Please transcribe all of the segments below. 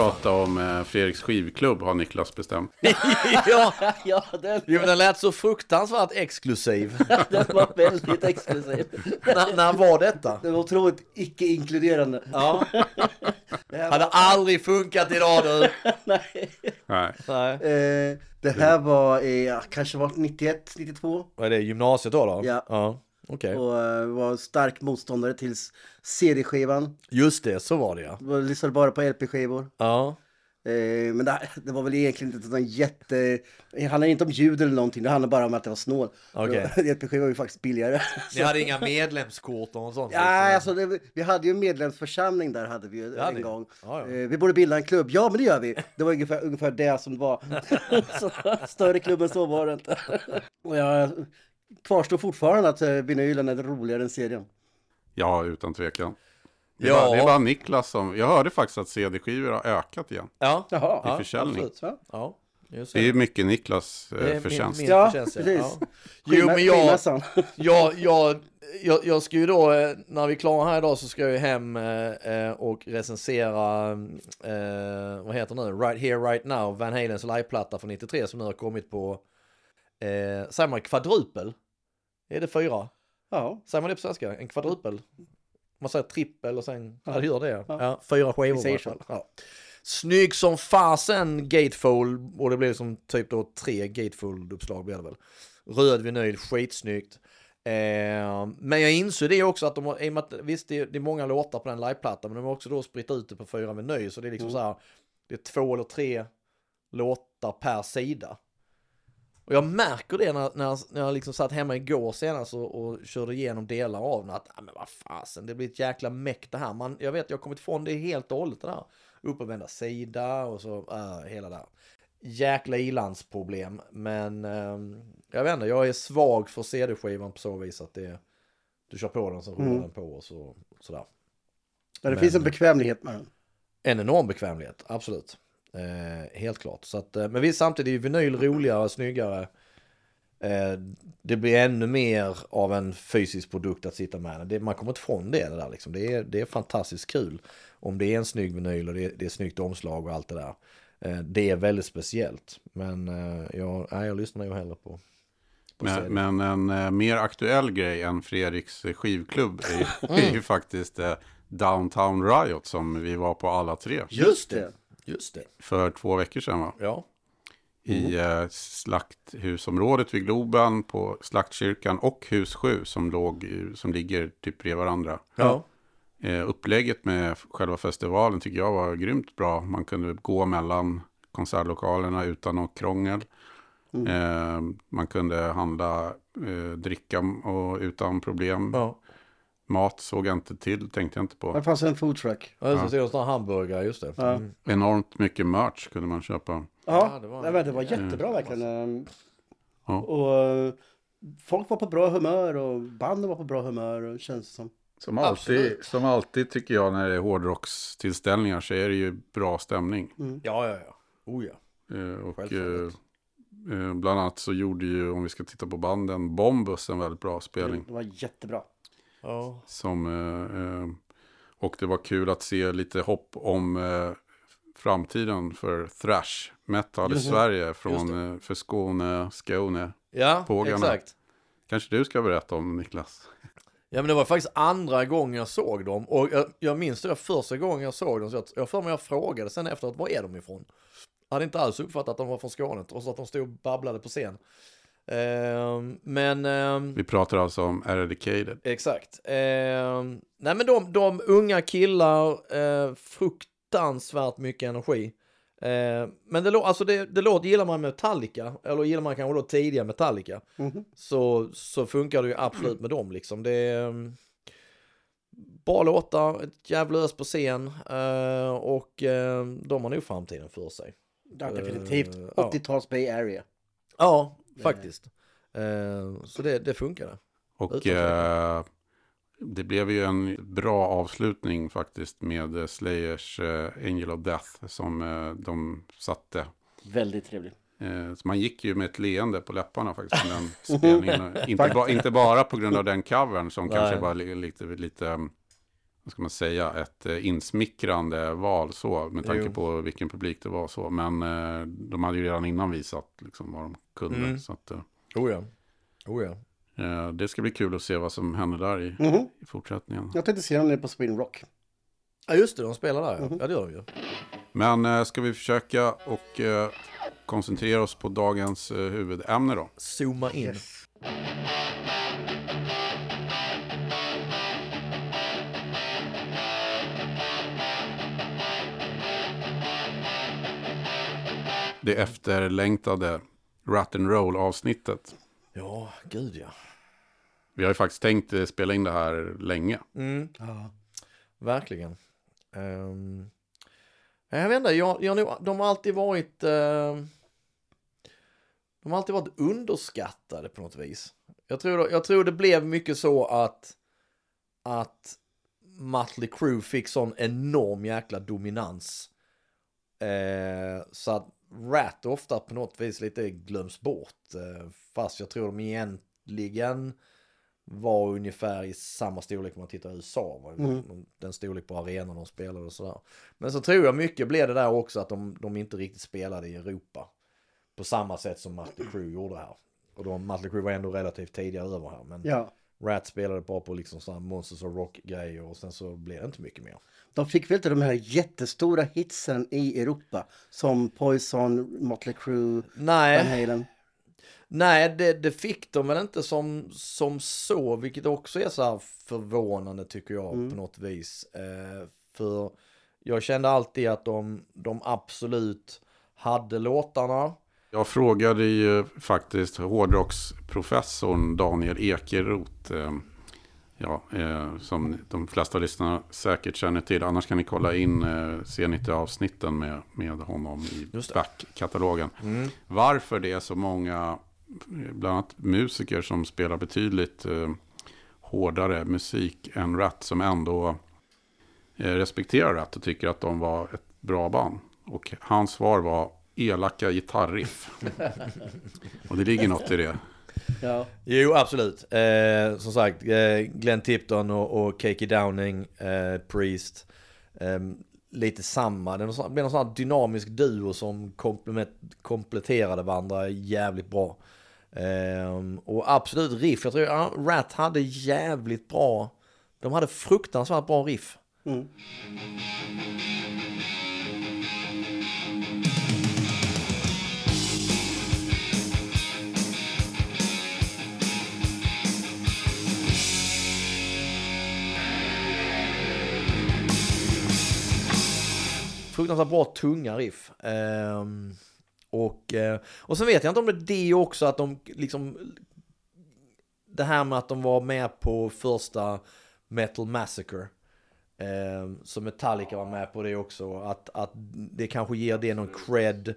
prata om eh, Fredriks skivklubb har Niklas bestämt. ja, ja, den, jo, men den lät så fruktansvärt exklusiv. den var väldigt exklusiv. när, när var detta? Det var otroligt icke-inkluderande. Ja, Det hade aldrig funkat idag du. Nej. Nej. Nej. Eh, det här var, eh, kanske var 91, 92. Vad är det, gymnasiet då? då? Ja. ja. Okej. Och eh, var stark motståndare till CD-skivan. Just det, så var det ja. Var- Lyssnade bara på LP-skivor. Ja. Eh, men det, det var väl egentligen inte någon jätte... Det handlar inte om ljud eller någonting, det handlar bara om att det var snål. Okej. LP-skivor var ju faktiskt billigare. Ni hade inga medlemskort och sånt? Ja, alltså det, vi hade ju en medlemsförsamling där hade vi ju en ni? gång. Ja, ja. Eh, Vi borde bilda en klubb. Ja, men det gör vi. Det var ungefär, ungefär det som var. så, större klubb än så var det inte. Och jag kvarstår fortfarande att eh, vinylen är roligare än serien. Ja, utan tvekan. Det är, Ja. bara, det är bara Niklas som... Jag hörde faktiskt att CD-skivor har ökat igen. Ja, Jaha. I försäljning. absolut. Ja. Ja, just Det är ju mycket Niklas Det är eh, min- förtjänst. min Ja, förtjänst, precis. Ja. Jo, men jag, jag, jag, jag, jag ska ju då, eh, när vi är klara här idag så ska jag ju hem eh, eh, och recensera, eh, vad heter det nu, Right Here Right Now, Van Halens liveplatta från 93 som nu har kommit på, eh, säger man kvadrupel? Är det fyra? Ja, Säger man det på svenska? En kvadrupel? Man säger trippel och sen, ja, det gör det. Ja. Ja. fyra skivor. I alla fall. Ja. Snygg som fasen gatefold och det blev som typ då tre gatefold-uppslag blev det väl. Röd vinyl, skitsnyggt. Eh, men jag insåg det också att de har, i och med att, visst det är, det är många låtar på den liveplattan men de har också då spritt ut det på fyra vinyl så det är liksom så här, det är två eller tre låtar per sida. Och jag märker det när, när, jag- när jag liksom satt hemma igår senast och, och körde igenom delar av den att, ah, men vad fasen, det blir ett jäkla meck det här. Man, jag vet, jag har kommit ifrån det helt och hållet det där. Upp och vända sida och så, äh, hela det här. Jäkla ilandsproblem, men ehm, jag vet inte, jag är svag för CD-skivan på så vis att det, du kör på den så rullar Mm. den på och så, sådär. men det Men- finns en bekvämlighet med den. En enorm bekvämlighet, absolut. Eh, helt klart. Så att, eh, men visst, samtidigt är ju vinyl roligare, snyggare. Eh, det blir ännu mer av en fysisk produkt att sitta med. Det, man kommer inte ifrån det, det där liksom. Det är, det är fantastiskt kul. Om det är en snygg vinyl och det är, det är snyggt omslag och allt det där. Eh, det är väldigt speciellt. Men eh, jag, nej, jag lyssnar nog hellre på. Men, men en eh, mer aktuell grej än Fredriks skivklubb är, är ju faktiskt eh, Downtown Riot som vi var på alla tre Just det, just det. för två veckor sedan. Va? Ja, I eh, slakthusområdet vid Globen på Slaktkyrkan och Hus 7 som, låg, som ligger typ bredvid varandra. ja. Eh, upplägget med själva festivalen tycker jag var grymt bra. Man kunde gå mellan konsertlokalerna utan något krångel. Eh, man kunde handla eh, dricka och utan problem. ja. Mat såg jag inte till, tänkte jag inte på. Det fanns en foodtruck. ja. Ser sådana hamburgare, just det. Ja. Mm. Enormt mycket merch kunde man köpa. Ja, Ja, det det var- det var jättebra verkligen. Ehm, Ja. Och eh, folk var på bra humör och banden var på bra humör och känns det som. Som alltid, Absolut. som alltid tycker jag när det är hårdrockstillställningar så är det ju bra stämning. Ja, ja, ja. Oh ja. Eh, och eh, eh, bland annat så gjorde ju, om vi ska titta på banden, Bombus en väldigt bra spelning. Det var jättebra. Ja, Som, eh, eh, och det var kul att se lite hopp om eh, framtiden för thrash metal i. Sverige från, eh, för Skåne, Skåne. ja Fåglarna. exakt. Kanske du ska berätta om Niklas? Ja men det var faktiskt andra gången jag såg dem och jag, jag minns det första gången jag såg dem så jag, jag för mig jag frågade sen efteråt var är de ifrån? Jag hade inte alls uppfattat att de var från Skåne trots att de stod och babblade på scen. Ehm, men ehm, Vi pratar alltså om Eradicated. Exakt. Eh, nej men de, de unga killar, eh, fruktansvärt mycket energi. Eh, men det, alltså det, det låter, gillar man Metallica, eller gillar man kanske då tidiga Metallica, Mhm. så, så funkar det ju absolut med dem liksom. Det är mm, bra låtar, ett jävla ös på scen eh, och eh, de har nog framtiden för sig. Ja, definitivt. Eh, ja. 80-tals Bay Area. Ja, faktiskt. Eh, så det, det funkar. Och eh, det blev ju en bra avslutning faktiskt med eh, Slayers eh, Angel of Death som eh, de satte. Väldigt trevligt. Eh, så man gick ju med ett leende på läpparna faktiskt den spelningen. inte, ba, inte bara på grund av den covern som kanske Nej. var li- lite, lite, vad ska man säga, ett eh, insmickrande val så, med tanke Jo. på vilken publik det var så. Men eh, de hade ju redan innan visat liksom, vad de kunde. Mm. Så att, eh, Oh ja. Oh ja. eh, det ska bli kul att se vad som händer där i, Mhm. i fortsättningen. Jag tänkte se dem nere på Spin Rock. Ja just det, de spelar där ja. Mhm. Ja det gör de ju. Men ska vi försöka och koncentrera oss på dagens huvudämne då? Zooma in. Yes. Det efterlängtade Rat and Roll avsnittet. Ja, gud ja. Vi har ju faktiskt tänkt eh, spela in det här länge. Mm, Ja. verkligen. Um, jag vet inte, jag, jag, de har alltid varit... ehm, de har alltid varit underskattade på något vis. Jag tror, jag tror det blev mycket så att, att Mötley Crüe fick sån enorm jäkla dominans. Eh, så att Rat ofta på något vis lite glöms bort. Eh, fast jag tror de egentligen var ungefär i samma storlek om man tittar i USA. Mm. Den storlek på arenan de spelade och sådär. Men så tror jag mycket blev det där också att de, de inte riktigt spelade i Europa. På samma sätt som Mötley Crüe gjorde här. Och då Mötley Crüe var ändå relativt tidigare över här. Men ja. Rat spelade bara på liksom sådana Monsters of Rock-grejer och sen så blev det inte mycket mer. De fick väl inte de här jättestora hitsen i Europa som Poison, Motley Crue, Van Nej, Halen. nej det, det fick de väl inte som, som så, vilket också är så här förvånande tycker jag Mm. på något vis. Eh, för jag kände alltid att de, de absolut hade låtarna. Jag frågade ju faktiskt hårdrocksprofessorn Daniel Ekeroth. Eh, ja, eh, som de flesta lyssnarna säkert känner till. Annars kan ni kolla in eh, C90-avsnitten med, med honom i backkatalogen. Mm. Varför det är så många, bland annat musiker som spelar betydligt eh, hårdare musik än Rat. Som ändå eh, respekterar Rat och tycker att de var ett bra band. Och hans svar var elaka gitarriff. och det ligger något i det. Ja. Jo, absolut. Eh, som sagt, eh, Glenn Tipton och, och Kaki Downing, eh, Priest. Eh, lite samma. Det blev någon sån här dynamisk duo som kompletterade varandra jävligt bra. Eh, och absolut riff. Jag tror ja, Rat hade jävligt bra. De hade fruktansvärt bra riff. Mm. Fruktansvärt bra tunga riff. Ehm, och, eh, och sen vet jag inte om det är det också att de liksom det här med att de var med på första Metal Massacre. Eh, så Metallica var med på det också. Att, att det kanske ger det någon cred.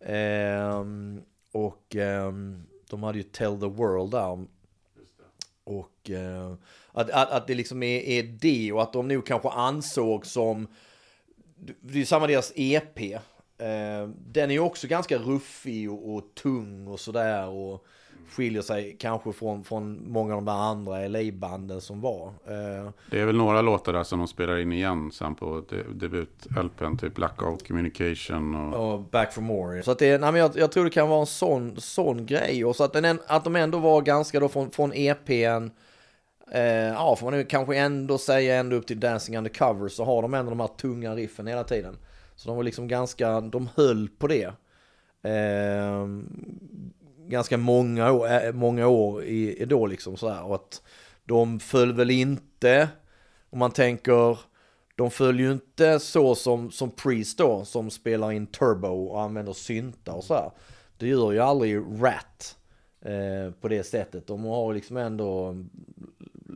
Ehm, och ehm, de hade ju Tell the World där. Och eh, att, att, att det liksom är, är det och att de nog kanske ansåg som det är samma deras EP. Eh, den är ju också ganska ruffig och, och tung och sådär och skiljer sig kanske från, från många av de där andra LA-banden som var. Eh, Det är väl några låtar där som de spelar in igen sen på de- debut-LPn. Typ Blackout Communication och... och Back for More. Så att det, nej men jag, jag tror det kan vara en sån, sån grej. Och så att, den, en- att de ändå var ganska då från, från EPn. Eh, ja, får man nu kanske ändå säga ända upp till Dancing Undercover så har de ändå de här tunga riffen hela tiden. Så de var liksom ganska, de höll på det. Eh, ganska många år, eh, många år i, i då liksom sådär. Och att de föll väl inte, om man tänker, de föll ju inte så som, som Priest då, som spelar in turbo och använder syntar och så här. Det gör ju aldrig Rat eh, på det sättet. De har liksom ändå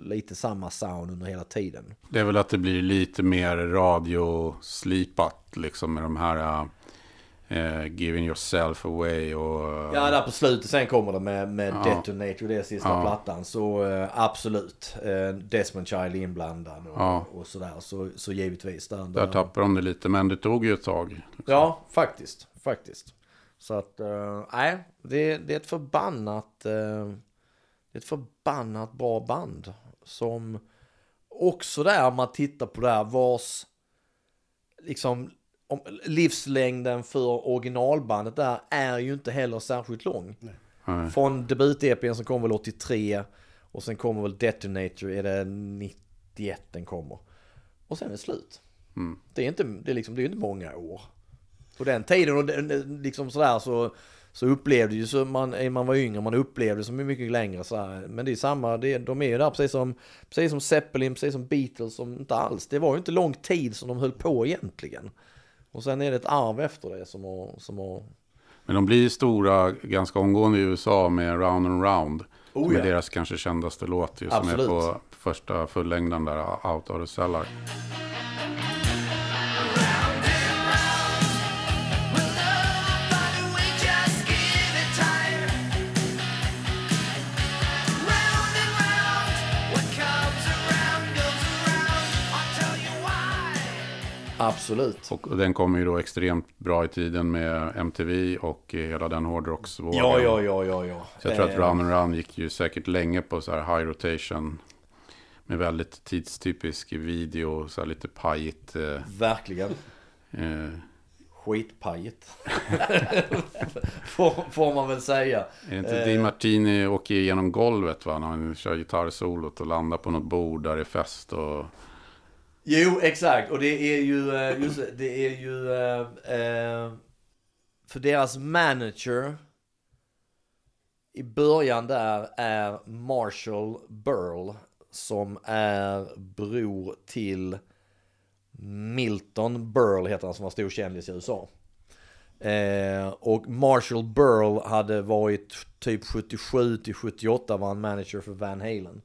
lite samma sound under hela tiden. Det är väl att det blir lite mer radioslipat liksom med de här eh, Giving Yourself Away och... Ja, där på slutet sen kommer det med, med Ja. Detonator, det är sista Ja. plattan. Så eh, absolut, eh, Desmond Child inblandad och, Ja. och sådär. Så, så givetvis. Där, Där tappar de det lite, men det tog ju ett tag. liksom. Ja, faktiskt. Faktiskt. Så att, eh, nej, det, det är ett förbannat, eh, det är ett förbannat bra band som också där om man tittar på det här vars liksom om, livslängden för originalbandet där är ju inte heller särskilt lång. Nej. Från debut-EPn som kom väl 83 och sen kommer väl Detonator, är det 91 den kommer. Och sen är det slut. Mm. Det är inte, det är liksom, det är inte många år. På den tiden och det- liksom sådär så, så upplevde ju så man, man var yngre, man upplevde så mycket längre sådär. Men det är samma, det, de är ju där precis som, precis som Zeppelin, precis som Beatles, som inte alls. Det var ju inte lång tid som de höll på egentligen. Och sen är det ett arv efter det som har, som har Men de blir stora ganska omgående i USA med Round and Round. Oh, som ja. är deras kanske kändaste låt. Ju, som Absolut. är på första fullängden där, Out of the Cellar. Absolut. Och den kommer ju då extremt bra i tiden med MTV och hela den hårdrocksvågen. Ja, ja, ja, ja, ja. Så jag tror att Eh, Round and Round gick ju säkert länge på så här high rotation. Med väldigt tidstypisk video, så här lite pajigt. Eh, Verkligen. eh, Skitpajigt. får, får man väl säga. är det inte Eh. Di Martini åker igenom golvet va? När han kör gitarrsolot och landar på något bord där det är fest och... Jo, exakt. Och det är ju, eh, just det, är ju, eh, eh, för deras manager i början där är Marshall Burl som är bror till Milton Burl heter han som var stor kändis i USA. Eh, och Marshall Burl hade varit typ 77 till 78 var han manager för Van Halen.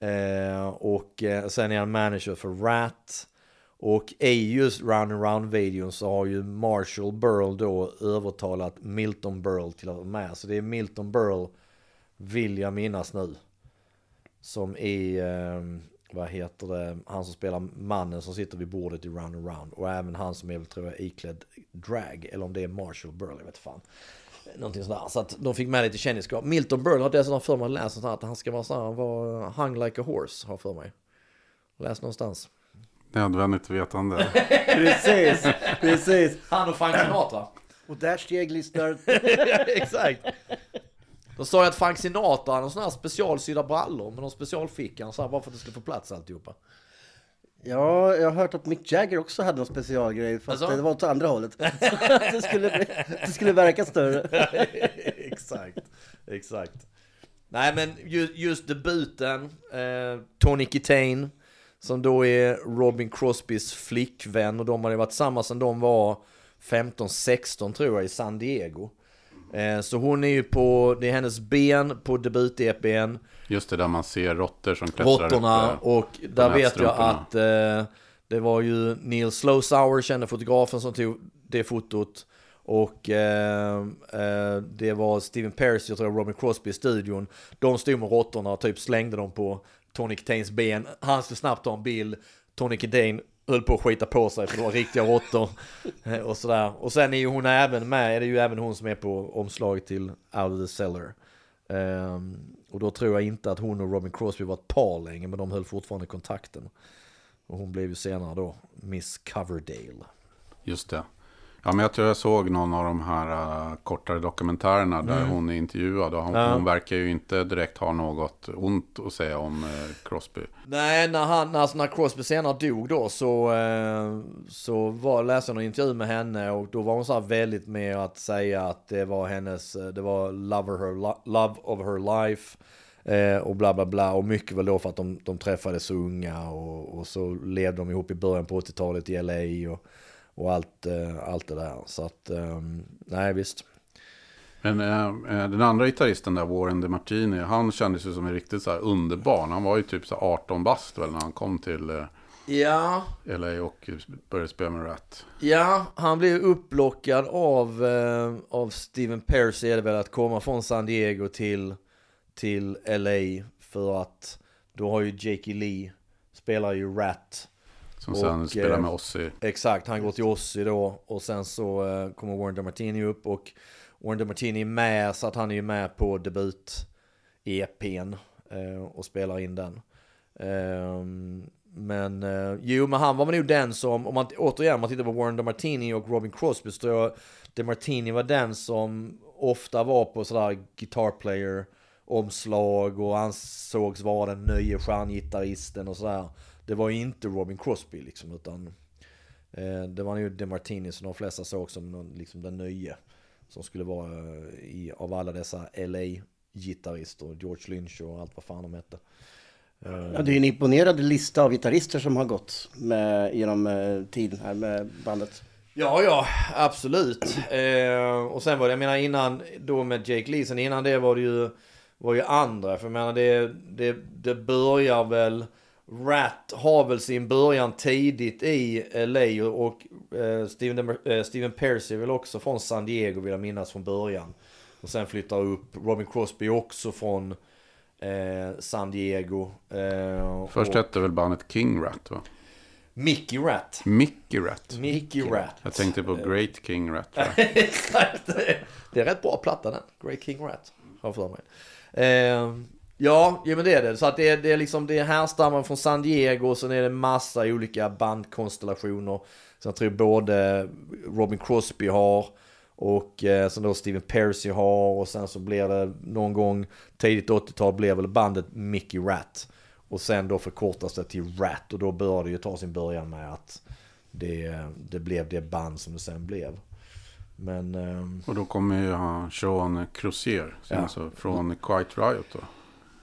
Eh, och eh, sen är han manager för Rat. Och i just Round and Round-videon så har ju Marshall Burl då övertalat Milton Burl till att vara med. Så det är Milton Burl, vill jag minnas nu, som är, eh, vad heter det, han som spelar mannen som sitter vid bordet i Round and Round. Och även han som är tror jag, iklädd drag. Eller om det är Marshall Burl, jag vet fan. Någonting sådär. Så att de fick med lite kändisskap. Milton Berle har dessutom för mig läst att han ska vara såhär, vara hung like a horse, har för mig. Läst någonstans. Nödvändigt vetande. Precis, precis. Han och Frank Sinatra. Och där steg lyssnar. Exakt. De sa ju att Frank Sinatra hade sån här specialsydda brallor med någon specialficka. Så här, bara för att det skulle få plats alltihopa. Ja, jag har hört att Mick Jagger också hade någon specialgrej. Fast Alltså? det var åt andra hållet. det, skulle, bli- det skulle verka större. exakt, exakt. Nej men ju, just debuten, eh, Tony Kitane, som då är Robin Crosbys flickvän och de hade varit tillsammans sedan de var 15-16 tror jag i San Diego. Eh, så hon är ju på, det är hennes ben på debut-EPn, Just det där man ser råttor som klättrar råttorna upp. och där vet jag att eh, det var ju Neil Slowsour, kände fotografen som tog det fotot. Och eh, eh, det var Steven Pearce, jag tror Robin Crosby i studion. De stod med råttorna och typ slängde dem på Tony Kitanes ben. Han skulle snabbt ta en bild. Tony Kitane höll på att skita på sig för det var riktiga råttor. Eh, och sådär. Och sen är ju hon även med, är det ju även hon som är på omslaget till Out of the Cellar. Ehm, och då tror jag inte att hon och Robin Crosby var ett par länge, men de höll fortfarande kontakten. Och hon blev ju senare då Miss Coverdale. Just det. Ja, men jag tror jag såg någon av de här uh, kortare dokumentärerna där hon är intervjuad. Och hon, Mm. Ja. hon verkar ju inte direkt ha något ont att säga om uh, Crosby. Nej, när, han, alltså när Crosby senare dog då så, eh, så var, läste jag någon intervju med henne och då var hon så här väldigt med att säga att det var hennes, det var love of her, lo- love of her life. Eh, och bla bla bla och mycket väl då för att de, de träffades unga och, och så levde de ihop i början på 80-talet i LA och, och allt, eh, allt det där. Så att, eh, nej visst. Men eh, den andra gitarristen där, Warren DeMartini, han kändes ju som en riktigt så här underbarn. Han var ju typ så här 18 bast väl när han kom till Ja, LA och började spela med Rat. Ja, han blev upplockad av, av Steven Pearce är det väl att komma från San Diego till, till LA för att då har ju Jakey Lee, spelar ju Rat. Som Och, sen spelar eh, med Ozzy. Exakt, han går till Ozzy då och sen så eh, kommer Warren DeMartini upp och Warren DeMartini är med så att han är ju med på debut-EPn eh, och spelar in den. Ehm, men eh, jo, men han var nog den som, om man återigen om man tittar på Warren DeMartini och Robin Crosby så tror jag DeMartini var den som ofta var på sådär guitar player omslag och ansågs vara den nya stjärngitarristen och sådär. Det var ju inte Robin Crosby liksom utan eh, det var nog DeMartini som de flesta såg som någon, liksom den nya. Som skulle vara eh, i, av alla dessa LA-gitarrister, George Lynch och allt vad fan de hette. Eh, Ja, det är en imponerande lista av gitarrister som har gått med, genom eh, tiden här med bandet. Ja, ja, absolut. Eh, och sen var det, jag menar innan, då med Jake Lee, sen innan det var det ju, var ju andra. För jag menar det, det, det börjar väl, Rat har väl sin början tidigt i LA och, eh, Steven, eh, Steven Percy är väl också från San Diego vill jag minnas från början. Och sen flyttar upp, Robin Crosby också från eh, San Diego. Eh, Först och hette väl bandet King Rat va? Mickey Rat. Mickey Rat. Mickey Rat. Jag tänkte på Great King Rat. Exakt. Det är rätt bra platta den. Great King Rat. Har för mig. Eh, ja, ja, men det är det. Så att det är, det är liksom, det är härstammar från San Diego och sen är det massa olika bandkonstellationer. Så jag tror både Robin Crosby har och eh, sen då Steven Percy har och sen så blir det någon gång tidigt 80-tal blev väl bandet Mickey Rat. Och sen då förkortas det till Rat och då bör det ju ta sin början med att det, det blev det band som det sen blev. Men ehm, Och då kommer ju han Sean Crozier. Ja. Alltså från Quiet Riot då.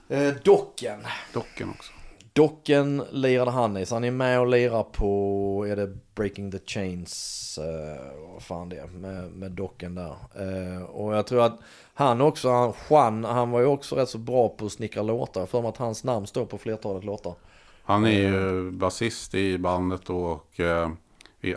Eh, Docken. Docken också. Docken lirade han i, så han är med och lirar på, är det Breaking the Chains, eh, vad fan det är, med, med Docken där. Eh, och jag tror att han också, han, Juan, han var ju också rätt så bra på att snickra låtar. För att hans namn står på flertalet låtar. Han är ju basist i bandet och eh,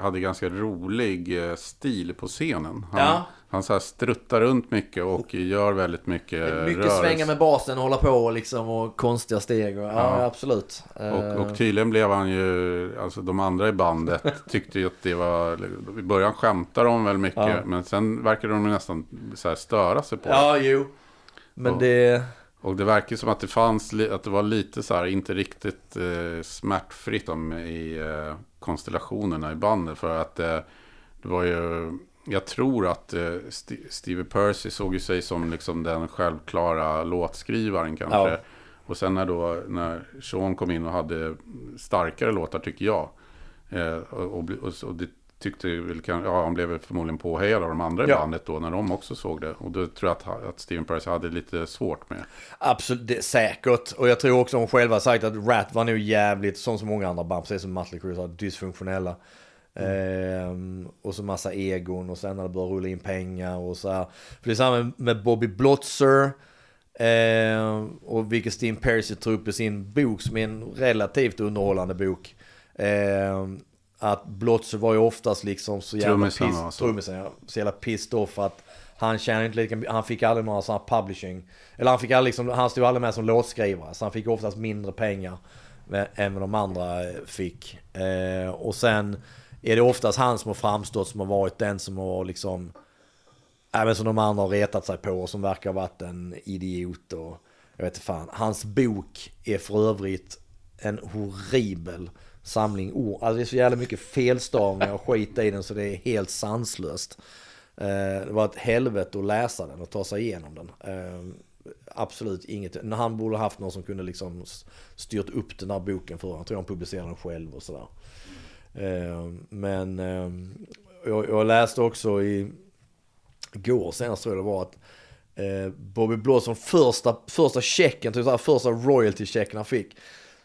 hade ganska rolig eh, stil på scenen. Han, Ja. Han så här struttar runt mycket och gör väldigt mycket Mycket rörelse. svänga med basen och hålla på liksom och konstiga steg. Och, ja, Ja. absolut. Eh, Och, och tydligen blev han ju, alltså de andra i bandet tyckte ju att det var, i början skämtade de väl mycket, Ja. men sen verkade de nästan så här störa sig på det. Ja, jo. Men Och- det... Och det verkar som att det fanns, att det var lite så här, inte riktigt eh, smärtfritt om, i eh, konstellationerna i bandet. För att eh, det var ju, jag tror att eh, St- Stevie Percy såg ju sig som liksom den självklara låtskrivaren kanske. Ja. Och sen när då, när Sean kom in och hade starkare låtar tycker jag. Eh, och, och, och, det tyckte väl, ja han blev förmodligen påhejad av de andra i Ja. bandet då när de också såg det. Och då tror jag att, att Steven Percy hade lite svårt med. Absolut, det säkert. Och jag tror också de själva har sagt att Rat var nog jävligt, som så många andra band, precis som Mötley Crüe sa, dysfunktionella. Ehm, och så massa egon och sen när det börjar rulla in pengar och så här. För det är samma med Bobby Blotzer. ehm, och vilket Steven Percy tog upp i sin bok som är en relativt underhållande bok. Ehm, att Blotzer var ju oftast liksom så jävla Trummisen piss, var så. trummisen, ja, så jävla pissed off att han tjänade inte lika han fick aldrig några sådana publishing. Eller han fick aldrig liksom, han stod aldrig med som låtskrivare. Så han fick oftast mindre pengar än vad de andra eh, fick. Eh, och sen är det oftast han som har framstått som har varit den som har liksom Även som de andra har retat sig på och som verkar ha varit en idiot och jag vet inte fan. Hans bok är för övrigt en horribel samling ord. Alltså det är så jävla mycket felstavningar och skit i den så det är helt sanslöst. Eh, det var ett helvete att läsa den och ta sig igenom den. Eh, absolut inget. Han borde haft någon som kunde liksom styrt upp den här boken för honom. Jag tror han publicerade den själv och sådär. Eh, men eh, jag, jag läste också i går senast tror jag det var att eh, Bobby Blossom första, första checken, typ så här, första royalty-checken han fick.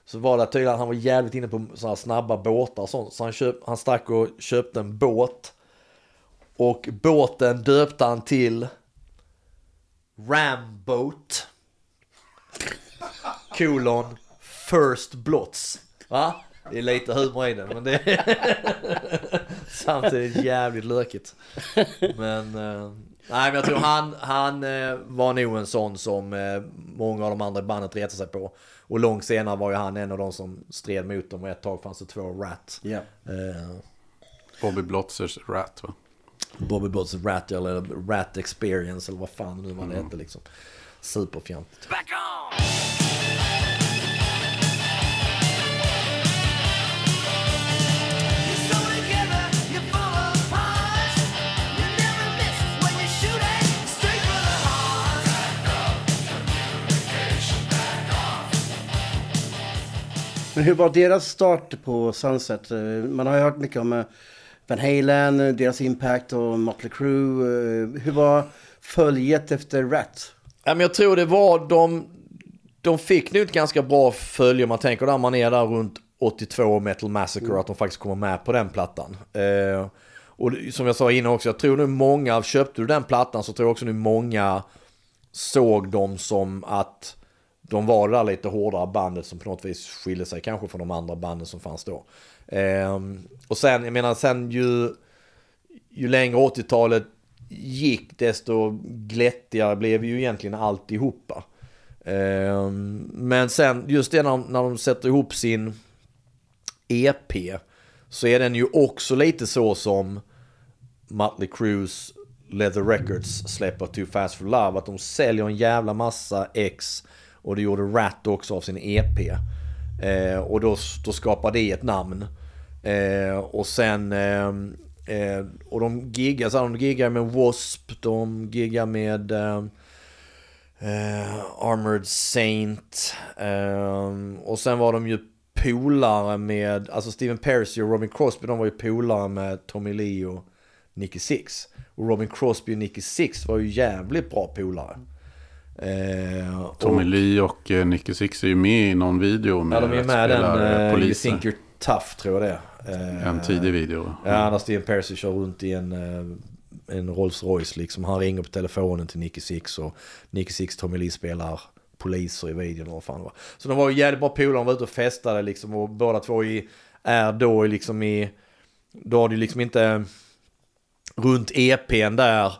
Så var det tydligen att han var jävligt inne på så här snabba båtar och sånt. Så han, köp, han stack och köpte en båt. Och båten döpte han till Ramboat. Kolon First Blots. Va? Det är lite humor i den men det är samtidigt jävligt lökigt. Men, eh, nej men jag tror han, han eh, var nog en sån som eh, många av de andra i bandet retade sig på. Och långt senare var ju han en av de som stred mot dem och ett tag fanns det två Rat. Eh, Bobby Blotzers Rat va? Bobby Blotts Rat eller Rat Experience eller vad fan nu vad det hette liksom. Superfjantigt. Back on! Men hur var deras start på Sunset? Eh, Man har ju hört mycket om eh, Van Halen, eh, deras impact och Motley Crue. Hur var följet efter Rat? Ja, men jag tror det var de, de fick nu ett ganska bra följe man tänker där man är där runt 82 Metal Massacre, att de faktiskt kommer med på den plattan. Eh, och som jag sa innan också, jag tror nu många, köpte du den plattan så tror jag också nu många såg dem som att de var det där lite hårdare bandet som på något vis skilde sig kanske från de andra banden som fanns då. Ehm, och sen, jag menar sen ju, ju längre 80-talet gick desto glättigare blev ju egentligen alltihopa. Ehm, men sen just det när, när de sätter ihop sin EP så är den ju också lite så som Mötley Crues Leather Records släpper Too Fast For Love. Att de säljer en jävla massa ex och det gjorde Rat också av sin EP. Eh, och då, då skapade det ett namn. Eh, och sen... Eh, eh, och de giggar, så de giggar med W.A.S.P. De giggar med... Eh, eh, Armored Saint. Eh, och sen var de ju polare med, alltså Steven Percy och Robin Crosby, de var ju polare med Tommy Lee och Nicky Six. Och Robin Crosby och Nicky Six var ju jävligt bra polare. Eh, Tommy och, Lee och eh, Nicky Six är ju med i någon video med Ja, de är med den uh, You think you're tough tror jag det är. Eh, En tidig video. Ja, när Steven Percy kör runt i en, eh, en Rolls Royce liksom. Han ringer på telefonen till Nicky Six och Nicky Six Tommy Lee spelar poliser i videon och vad fan det var. Så de var ju jävligt bra polare, de var ute och festade liksom och båda två i, är då liksom i, då har det ju liksom inte runt EPn där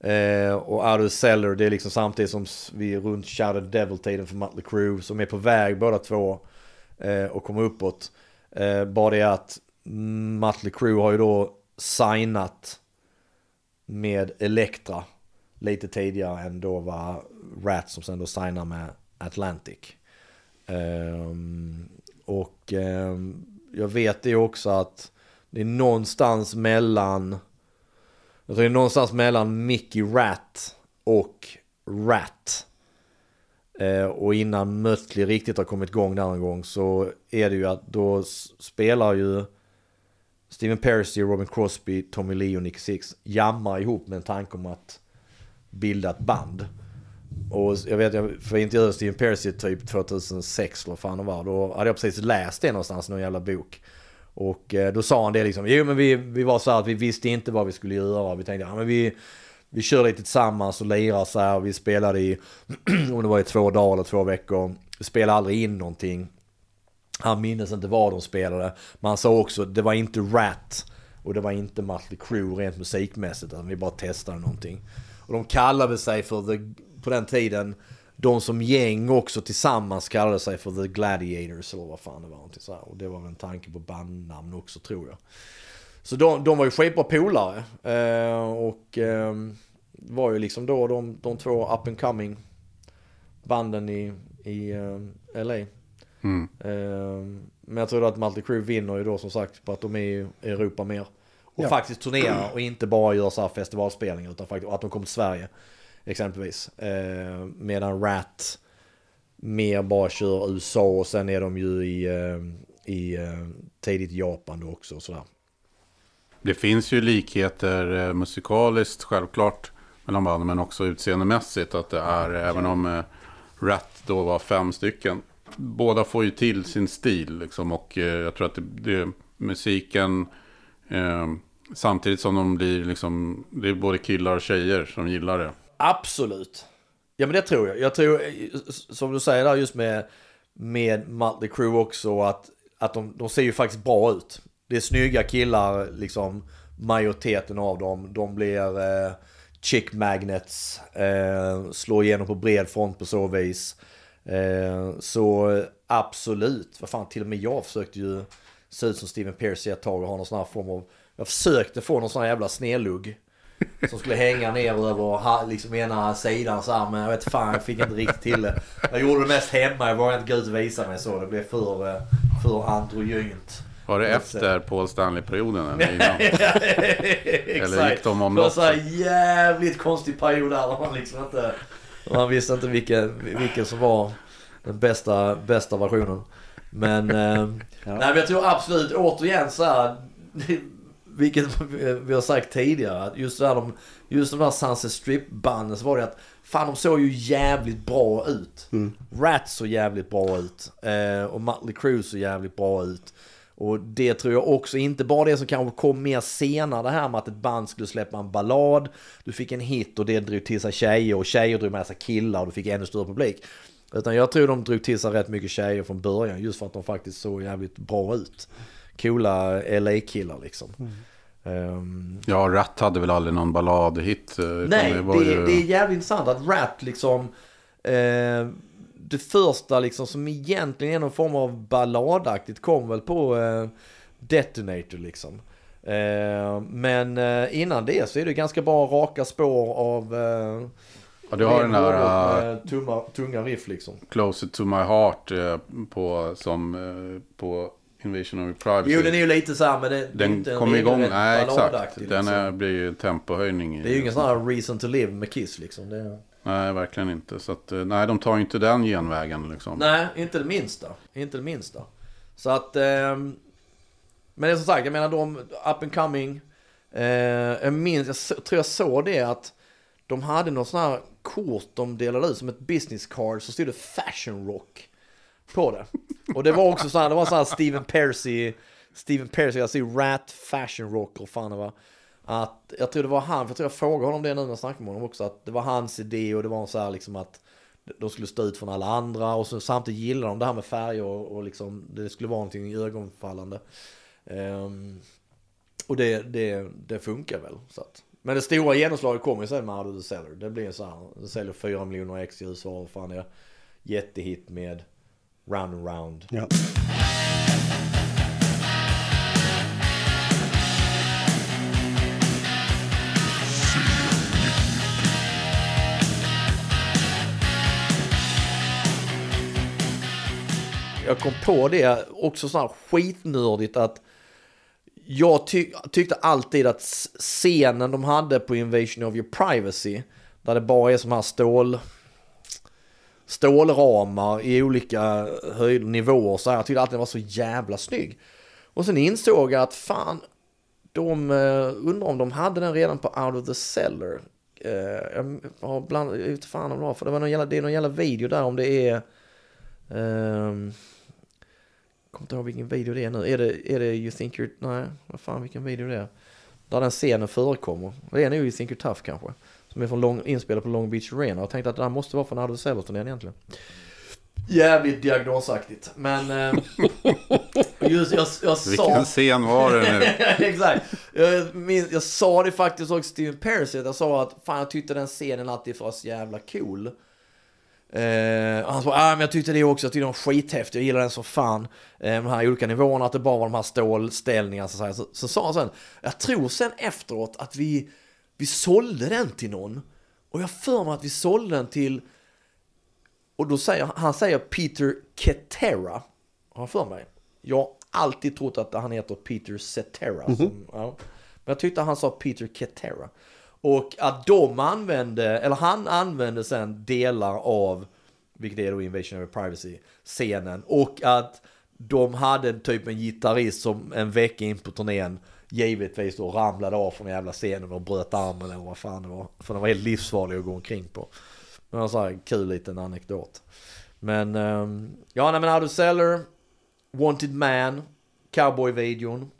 eh, och Out of the Cellar, det är liksom samtidigt som vi är runt Shadow Devil-tiden för Mötley Crüe som är på väg båda två eh, och kommer uppåt. Eh, bara det att Mötley Crüe har ju då signat med Elektra lite tidigare än då var Rat som sen då signar med Atlantic. Ehm, och ehm, jag vet det också att det är någonstans mellan jag tror det är någonstans mellan Mickey Rat och Rat. Eh, och innan Mötley riktigt har kommit igång där en gång så är det ju att då spelar ju Steven Percy, Robin Crosby, Tommy Lee och Nick Six jammar ihop med en tanke om att bilda ett band. Och jag vet, jag för intervjuade Steven Percy typ 2006 eller vad fan det var. Då hade jag precis läst det någonstans någon jävla bok. Och eh, då sa han det liksom, jo men vi, vi var så här att vi visste inte vad vi skulle göra. Vi tänkte, ja men vi, vi kör lite tillsammans och lirar så här. Vi spelade i, om det var i två dagar eller två veckor. Vi spelade aldrig in någonting. Han minns inte vad de spelade. Men han sa också, det var inte Rat och det var inte Mötley Crüe rent musikmässigt. Utan vi bara testade någonting. Och de kallade sig för, the, på den tiden, de som gäng också tillsammans kallade sig för The Gladiators eller vad fan det var. Så här. Och det var väl en tanke på bandnamn också tror jag. Så de, de var ju skitbra polare. Eh, och eh, var ju liksom då de, de två up and coming banden i, i eh, LA. Mm. Eh, men jag tror att Mötley Crüe vinner ju då som sagt på att de är i Europa mer. Och Ja. faktiskt turnerar och inte bara gör så här festivalspelningar utan faktiskt att de kommer till Sverige. Exempelvis. Eh, medan Rat mer bara kör USA och sen är de ju i, eh, i eh, tidigt Japan då också och sådär. Det finns ju likheter eh, musikaliskt självklart mellan banden men också utseendemässigt att det är även om eh, Rat då var fem stycken. Båda får ju till sin stil liksom och eh, jag tror att det, det musiken eh, samtidigt som de blir liksom det är både killar och tjejer som gillar det. Absolut. Ja men det tror jag. Jag tror, som du säger där just med, med Mötley Crew också, att, att de, de ser ju faktiskt bra ut. Det är snygga killar, liksom majoriteten av dem. De blir eh, chick magnets, eh, slår igenom på bred front på så vis. Eh, så absolut, vad fan till och med jag försökte ju se ut som Steven Percy ett tag och ha någon sån här form av, jag försökte få någon sån här jävla snedlugg. Som skulle hänga ner över liksom ena sidan så här, men jag vet fan jag fick inte riktigt till det. Jag gjorde det mest hemma, jag vågade inte gå ut och visa mig så. Det blev för, eh, för androgynt. Var det efter Paul Stanley-perioden eller innan? Gick de om Det var här jävligt konstig period där där man liksom inte... Man visste inte vilken, vilken som var den bästa, bästa versionen. Men, eh, nej, men jag tror absolut återigen så här. Vilket vi har sagt tidigare. Att just, där de, just de där Sunset Strip-banden så var det att Fan de såg ju jävligt bra ut. Mm. Rats såg jävligt bra ut. Eh, och Mötley Crüe såg jävligt bra ut. Och det tror jag också, inte bara det som kanske kom mer senare, det här med att ett band skulle släppa en ballad. Du fick en hit och det drog till sig tjejer och tjejer drog med sig killar och du fick ännu större publik. Utan jag tror de drog till sig rätt mycket tjejer från början just för att de faktiskt såg jävligt bra ut. Coola LA-killar liksom. Mm. Um, ja, Rat hade väl aldrig någon balladhit. Eh, nej, det, det, ju... det, är jävligt intressant att Rat liksom... Eh, det första liksom som egentligen är någon form av balladaktigt kom väl på eh, Detonator liksom. Eh, men eh, innan det så är det ganska bra raka spår av... Eh, ja, du har den här... Uh, tumma, tunga riff liksom. Closer to my heart på, som på Invasion of Privacy. Jo, den är ju lite så här, men det, den inte kommer igång. Nej, exakt. Den liksom. är, blir ju tempohöjning. Det är ju ingen sån här reason to live med Kiss liksom. Det... Nej, verkligen inte. Så att, eh, nej, de tar ju inte den genvägen liksom. Nej, inte det minsta. Inte det minsta. Så att... Eh, men det är som sagt, jag menar de up and coming. Eh, jag minns, jag tror jag såg det att de hade något sån här kort de delade ut som ett business card så stod det fashion rock på det. Och det var också så här, det var så här Steven Percy, Steven Percy, alltså Rat Fashion Rock och fan det var. Att, jag tror det var han, för jag tror jag frågade honom det nu när jag snackade med honom också, att det var hans idé och det var så här liksom att de skulle stå ut från alla andra och så, samtidigt gillade de det här med färger och, och liksom, det skulle vara någonting ögonfallande. Um, och det, det, det funkar väl. Så att. Men det stora genomslaget kommer ju sen med Out of the Cellar. Det blir så här, det säljer 4 miljoner ex i USA och fan är jättehit med round and round. Ja. Jag kom på det också så här skitnördigt att jag ty tyckte alltid att scenen de hade på Invasion of your privacy, där det bara är som här stål stålramar i olika eh, höjdnivåer så här. Jag tyckte alltid den var så jävla snygg. Och sen insåg jag att fan, de eh, undrar om de hade den redan på Out of the Cellar. Eh, jag har bland, ut fan om det var, för det, var någon jävla, det är någon jävla video där om det är... Uh, kommer inte ihåg vilken video det är nu. Är det, är det You think you're... Nej, vad fan vilken video det är. Där den scenen förekommer. Det är nog You think you're tough kanske. Som är från Long, inspelad på Long Beach Arena. Och tänkte att det här måste vara från Hard Cellerton egentligen. Jävligt diagnosaktigt. Men... Eh, just, jag, jag sa... Vilken scen var det nu? Exakt. Jag, minns, jag sa det faktiskt också till Percy. Jag sa att fan jag tyckte den scenen alltid var så jävla cool. Eh, han sa, ah, men jag tyckte det också, jag tyckte den var skithäftig, jag gillar den så fan. Eh, de här olika nivåerna, att det bara var de här stålställningarna. Så, så, så sa han sen, jag tror sen efteråt att vi vi sålde den till någon. Och jag för mig att vi sålde den till, och då säger han säger Peter Ketera. Har han för mig. Jag har alltid trott att han heter Peter Cetera. Mm -hmm. ja. Men jag tyckte han sa Peter Ketera. Och att de använde, eller han använde sen delar av, vilket är då Invasion of Privacy, scenen. Och att de hade typ en gitarrist som en vecka in på turnén givetvis då ramlade av från jävla scenen och bröt armen eller vad fan det var. För den var helt livsfarlig att gå omkring på. Men en sån här kul liten anekdot. Men, um, ja nej men How to Seller, Wanted Man, Cowboy-videon.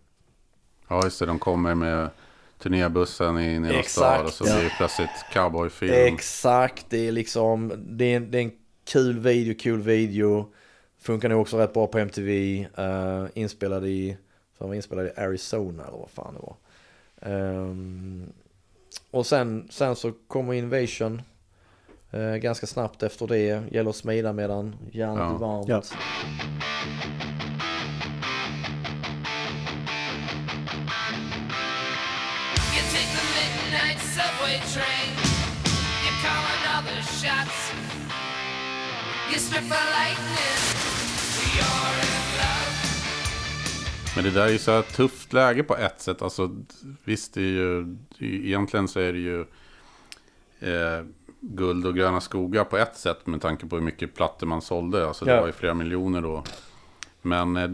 Ja just det, de kommer med turnébussen i stad och så blir det plötsligt cowboyfilm. Exakt, det är liksom, det är, det är en kul video, kul video. Funkar nog också rätt bra på MTV. Uh, eh, inspelad i för han var inspelad i Arizona eller vad fan det var. Um, och sen, sen så kommer Invasion uh, ganska snabbt efter det. Gäller att smida medan järnet ja. är varmt. Ja. You strip a lightning, you're men det där är ju så här tufft läge på ett sätt. Alltså, visst, det är ju, egentligen så är det ju eh, guld och gröna skogar på ett sätt med tanke på hur mycket plattor man sålde. Alltså det ja. var ju flera miljoner då. Men eh,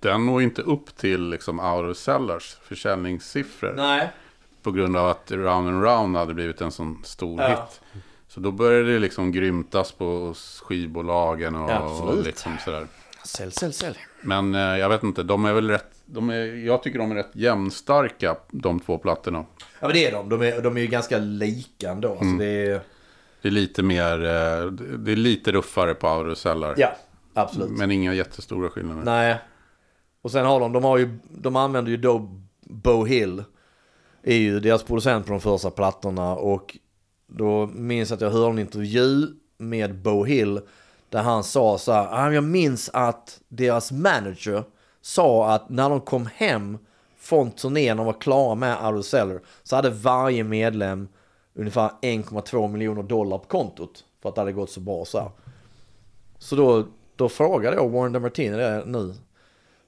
den når inte upp till liksom out of sellers försäljningssiffror. Nej. På grund av att Round and Round hade blivit en sån stor Ja. hit. Så då började det liksom grymtas på skivbolagen och, Ja, och liksom sådär. Sälj, sälj, sälj. Men eh, jag vet inte, de är väl rätt, de är, jag tycker de är rätt jämnstarka, de två plattorna. Ja men det är de. De är, de är ju ganska lika ändå. Alltså, Mm. det är, Det är lite mer, eh, det är lite ruffare på Autocellar. ja, absolut. Men inga jättestora skillnader. Nej. Och sen har de, de har ju, de använder ju då Bo Hill. Är ju deras producent på de första plattorna och då minns jag att jag hörde en intervju med Bo Hill. Där han sa så här, ah, jag minns att deras manager sa att när de kom hem från turnén och var klara med Out så hade varje medlem ungefär 1,2 miljoner dollar på kontot. För att det hade gått så bra så här. Så då, då frågade jag Warren DeMartini det nu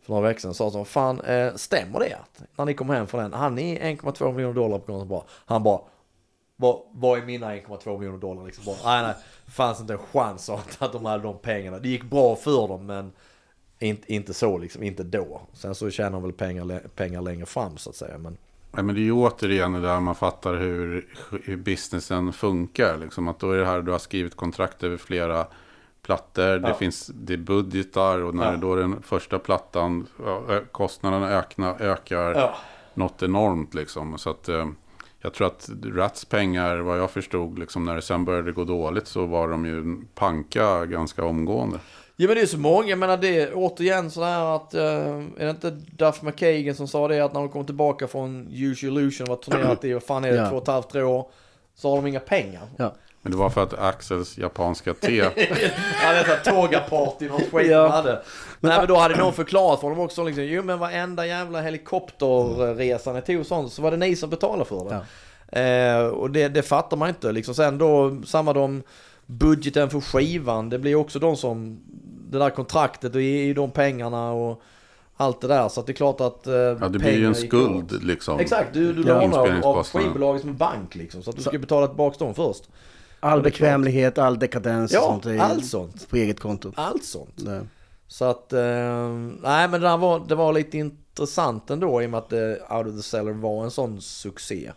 för några veckor sedan. Sa så fan eh, stämmer det att när ni kom hem från den, han ni 1,2 miljoner dollar på kontot bara. Han bara, vad, vad är mina 1,2 miljoner dollar liksom? Bara, nej nej, fanns inte en chans att, att de hade de pengarna. Det gick bra för dem men inte, inte så liksom, inte då. Sen så tjänar de väl pengar, pengar längre fram så att säga. Men Ja, men det är ju återigen det där man fattar hur, hur businessen funkar. Liksom att då är det här, du har skrivit kontrakt över flera plattor. Det Ja. finns det är budgetar och när Ja. då den första plattan, kostnaderna ökna, ökar ja, något enormt liksom. Så att eh, jag tror att Rats pengar, vad jag förstod, liksom när det sen började gå dåligt så var de ju panka ganska omgående. Ja men det är så många, jag menar det är återigen sådär att, eh, är det inte Duff McKagan som sa det att när de kom tillbaka från Use Illusion var turnerat i, vad fan är det, Ja. två och ett halvt, tre år, så har de inga pengar. Ja. Men det var för att Axels japanska te, Ja det är såhär tåga-party, någon skit Ja. de hade. Nej men då hade någon förklarat för dem också liksom, jo men varenda jävla helikopterresa ni tog sånt så var det ni som betalade för det. Eh, och det, det fattar man inte liksom. Sen då, samma de budgeten för skivan, det blir också de som, det där kontraktet och är ju de pengarna och allt det där. Så att det är klart att eh, ja det blir ju en skuld åt. liksom. Exakt, du, du Ja. lånar av, skivbolaget som en bank liksom. Så att du Så- ska betala tillbaka dem först. All det bekvämlighet, all dekadens och Ja, sånt är allt sånt. på eget konto. Allt sånt. Det. Så att, eh, nej men det, var, det var lite intressant ändå i och med att eh, Out of the Cellar var en sån succé.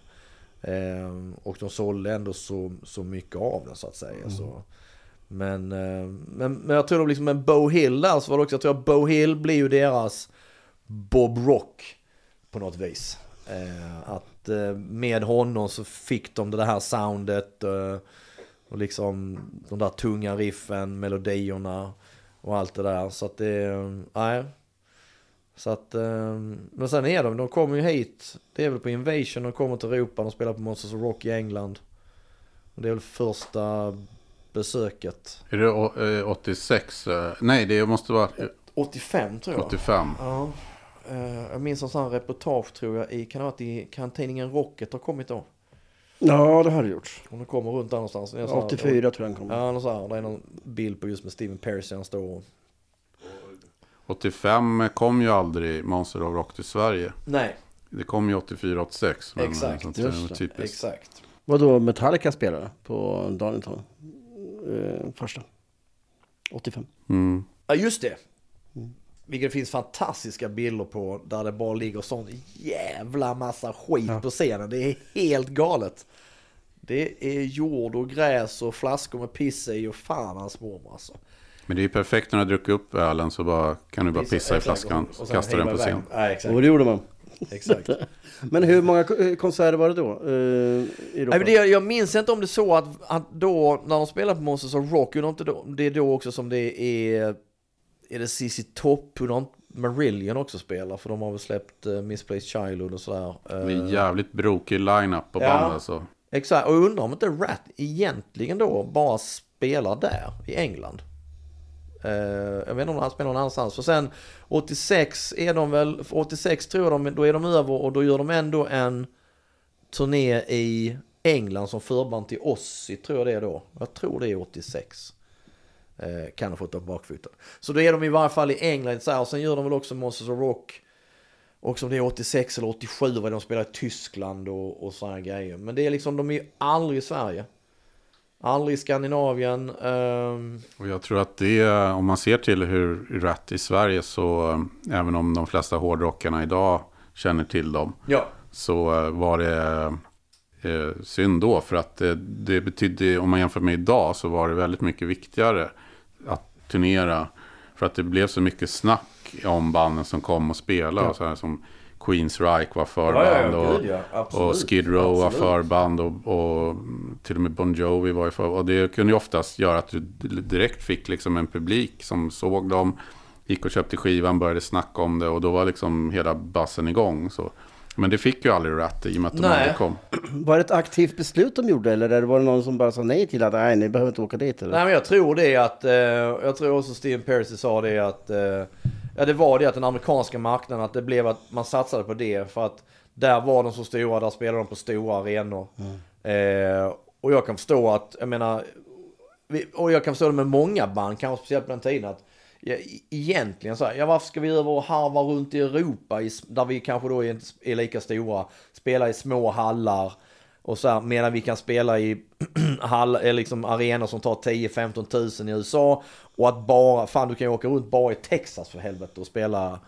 Eh, och de sålde ändå så, så mycket av den så att säga. Så. Men, eh, men, men jag tror liksom med Bo Hill där så var det också, jag tror att Bo Hill blir ju deras Bob Rock på något vis. Eh, att eh, med honom så fick de det här soundet eh, och liksom de där tunga riffen, melodierna och allt det där. Så att det, eh, nej. Så att, eh, men sen är de, de kommer ju hit, det är väl på Invasion, de kommer till Europa, de spelar på Monsters of Rock i England. Och det är väl första besöket. Är det å- eh, 86? eh, Nej, det måste vara eh, 85 tror jag. 85. Ja. Eh, jag minns en sån reportage tror jag i, kan det ha varit i, kan tidningen Rocket ha kommit då? Ja, det har det gjort. Det kommer runt där någonstans. Det är så här- 84 tror jag den kom. Ja, någon så här, det är någon bild på just med Steven Percy han står och... 85 kom ju aldrig Monster of Rock till Sverige. Nej, Det kom ju 84-86. men, eh, Exakt, sånt där just det. typiskt. exakt. Vadå Metallica spelade på Donington? Eh, första. 85. Mm. Ja, just det. Vilket det finns fantastiska bilder på där det bara ligger sån jävla massa skit Ja. på scenen. Det är helt galet. Det är jord och gräs och flaskor med piss i och fan hans mormor alltså. Men det är ju perfekt när du har druckit upp ölen så bara, kan du bara pissa i flaskan och- kasta den på scen. Ja, exakt. Och det gjorde man. exakt. Men hur många ko- konserter var det då? Eh? Nej, men det, jag minns inte om det är så att, att då när de spelar på Monsters of Rock, undrar inte då, det är då också som det är, är det CC Top, undrar inte Marillion också spelar, för de har väl släppt uh, Misplaced Childhood och sådär. Det är Eh, en jävligt brokig line-up på Ja. band alltså. Exakt, och jag undrar om inte Rat egentligen då bara spelar där i England. Eh, jag vet inte om han spelar någon annanstans. För sen 86 är de väl, för 86 tror jag de, då är de över och då gör de ändå en turné i England som förband till Ossi, tror jag det är då. Jag tror det är 86. Eh, kan ha fått upp bakfoten. Så då är de i varje fall i England så här, och sen gör de väl också Monsters of Rock. Och som det är 86 eller 87 vad de spelar i Tyskland och, och sådana grejer. Men det är liksom, de är aldrig i Sverige. Aldrig i Skandinavien. ehm, Och jag tror att det, om man ser till hur Rat i Sverige så, eh, även om de flesta hårdrockarna idag känner till dem, ja. så eh, var det eh, synd då. För att det, det betydde, om man jämför med idag, så var det väldigt mycket viktigare att turnera. För att det blev så mycket snack om banden som kom och spelade. Ja. Så här som Queens Reich var förband. ja, och, gud, ja. Absolut. och Skid Row var förband och, och till och med Bon Jovi var ju för. Och det kunde ju oftast göra att du direkt fick liksom en publik som såg dem. Gick och köpte skivan, började snacka om det och då var liksom hela bassen igång. Så. Men det fick ju aldrig Rat i och med att de aldrig kom. Var det ett aktivt beslut de gjorde eller var det någon som bara sa nej till att nej, ni behöver inte åka dit? Eller? Nej men jag tror det att, eh, jag tror också Steven Percy sa det att, eh, ja det var det att den amerikanska marknaden, att det blev att man satsade på det för att där var de så stora, där spelade de på stora arenor. Eh, och jag kan förstå att, jag menar, vi, och jag kan förstå det med många band, kanske speciellt på den tiden att ja, e- egentligen så här, ja varför ska vi över och harva runt i Europa i, där vi kanske då inte är lika stora, spela i små hallar och så här, medan vi kan spela i hall, eller liksom arenor som tar 10-15 tusen i USA och att bara, fan du kan ju åka runt bara i Texas för helvete och spela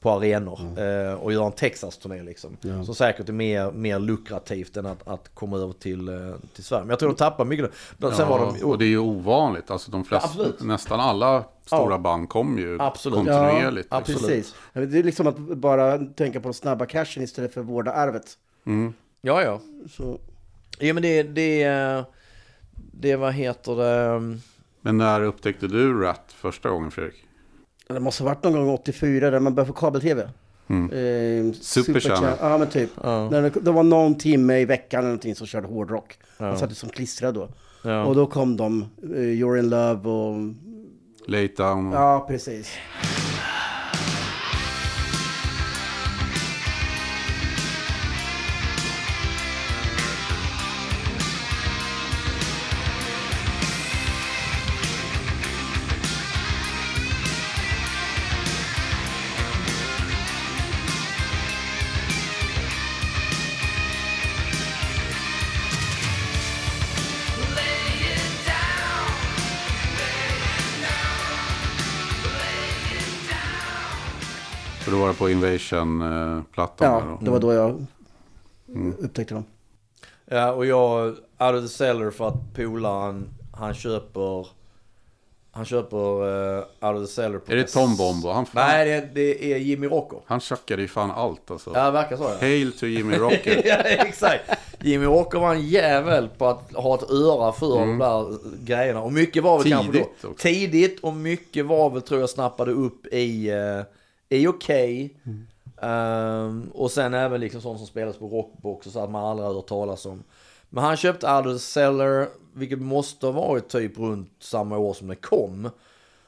på arenor eh, och göra en Texas-turné liksom. Ja. Som säkert är mer, mer lukrativt än att, att komma över till, eh, till Sverige. Men jag tror de tappar mycket. Sen Ja, var de, och det är ju ovanligt. Alltså de flesta, Ja, nästan alla stora Ja. band kom ju Absolut. kontinuerligt. Ja, liksom. absolut. Precis. Det är liksom att bara tänka på den snabba cashen istället för att vårda arvet. Mm. Ja, ja. Så, Ja, men det, det, det vad heter det? Men när upptäckte du Rat första gången Fredrik? det måste ha varit någon gång 84 där man började få kabel-tv. Mm. Eh, Super Channel. Ja, men typ. Ja. När det, det var någon timme i veckan eller någonting som körde hårdrock. Ja. Man satt som klistrad då. Ja. Och då kom de, eh, You're in Love och... Late Down? Ja, precis. För då var det på Invasion-plattan. där Ja, då. det var då jag upptäckte dem. Ja, och jag, out of the cellar för att polaren, han köper, han köper uh, out of the cellar på Är det Tom Bombo? Han, fan, Nej, det, det är Jimmy Rocco. han tjackade ju fan allt alltså. Ja, det verkar så ja. Hail to Jimmy Rocket. ja, exakt. Jimmy Rocco var en jävel på att ha ett öra för de där grejerna. Och mycket var väl kanske Tidigt då, också. tidigt och mycket var väl tror jag snappade upp i, uh, i Okej. Ehm, och sen även liksom sånt som spelas på Rockbox och så att man aldrig har hört talas om. Men han köpte the Cellar, vilket måste ha varit typ runt samma år som det kom.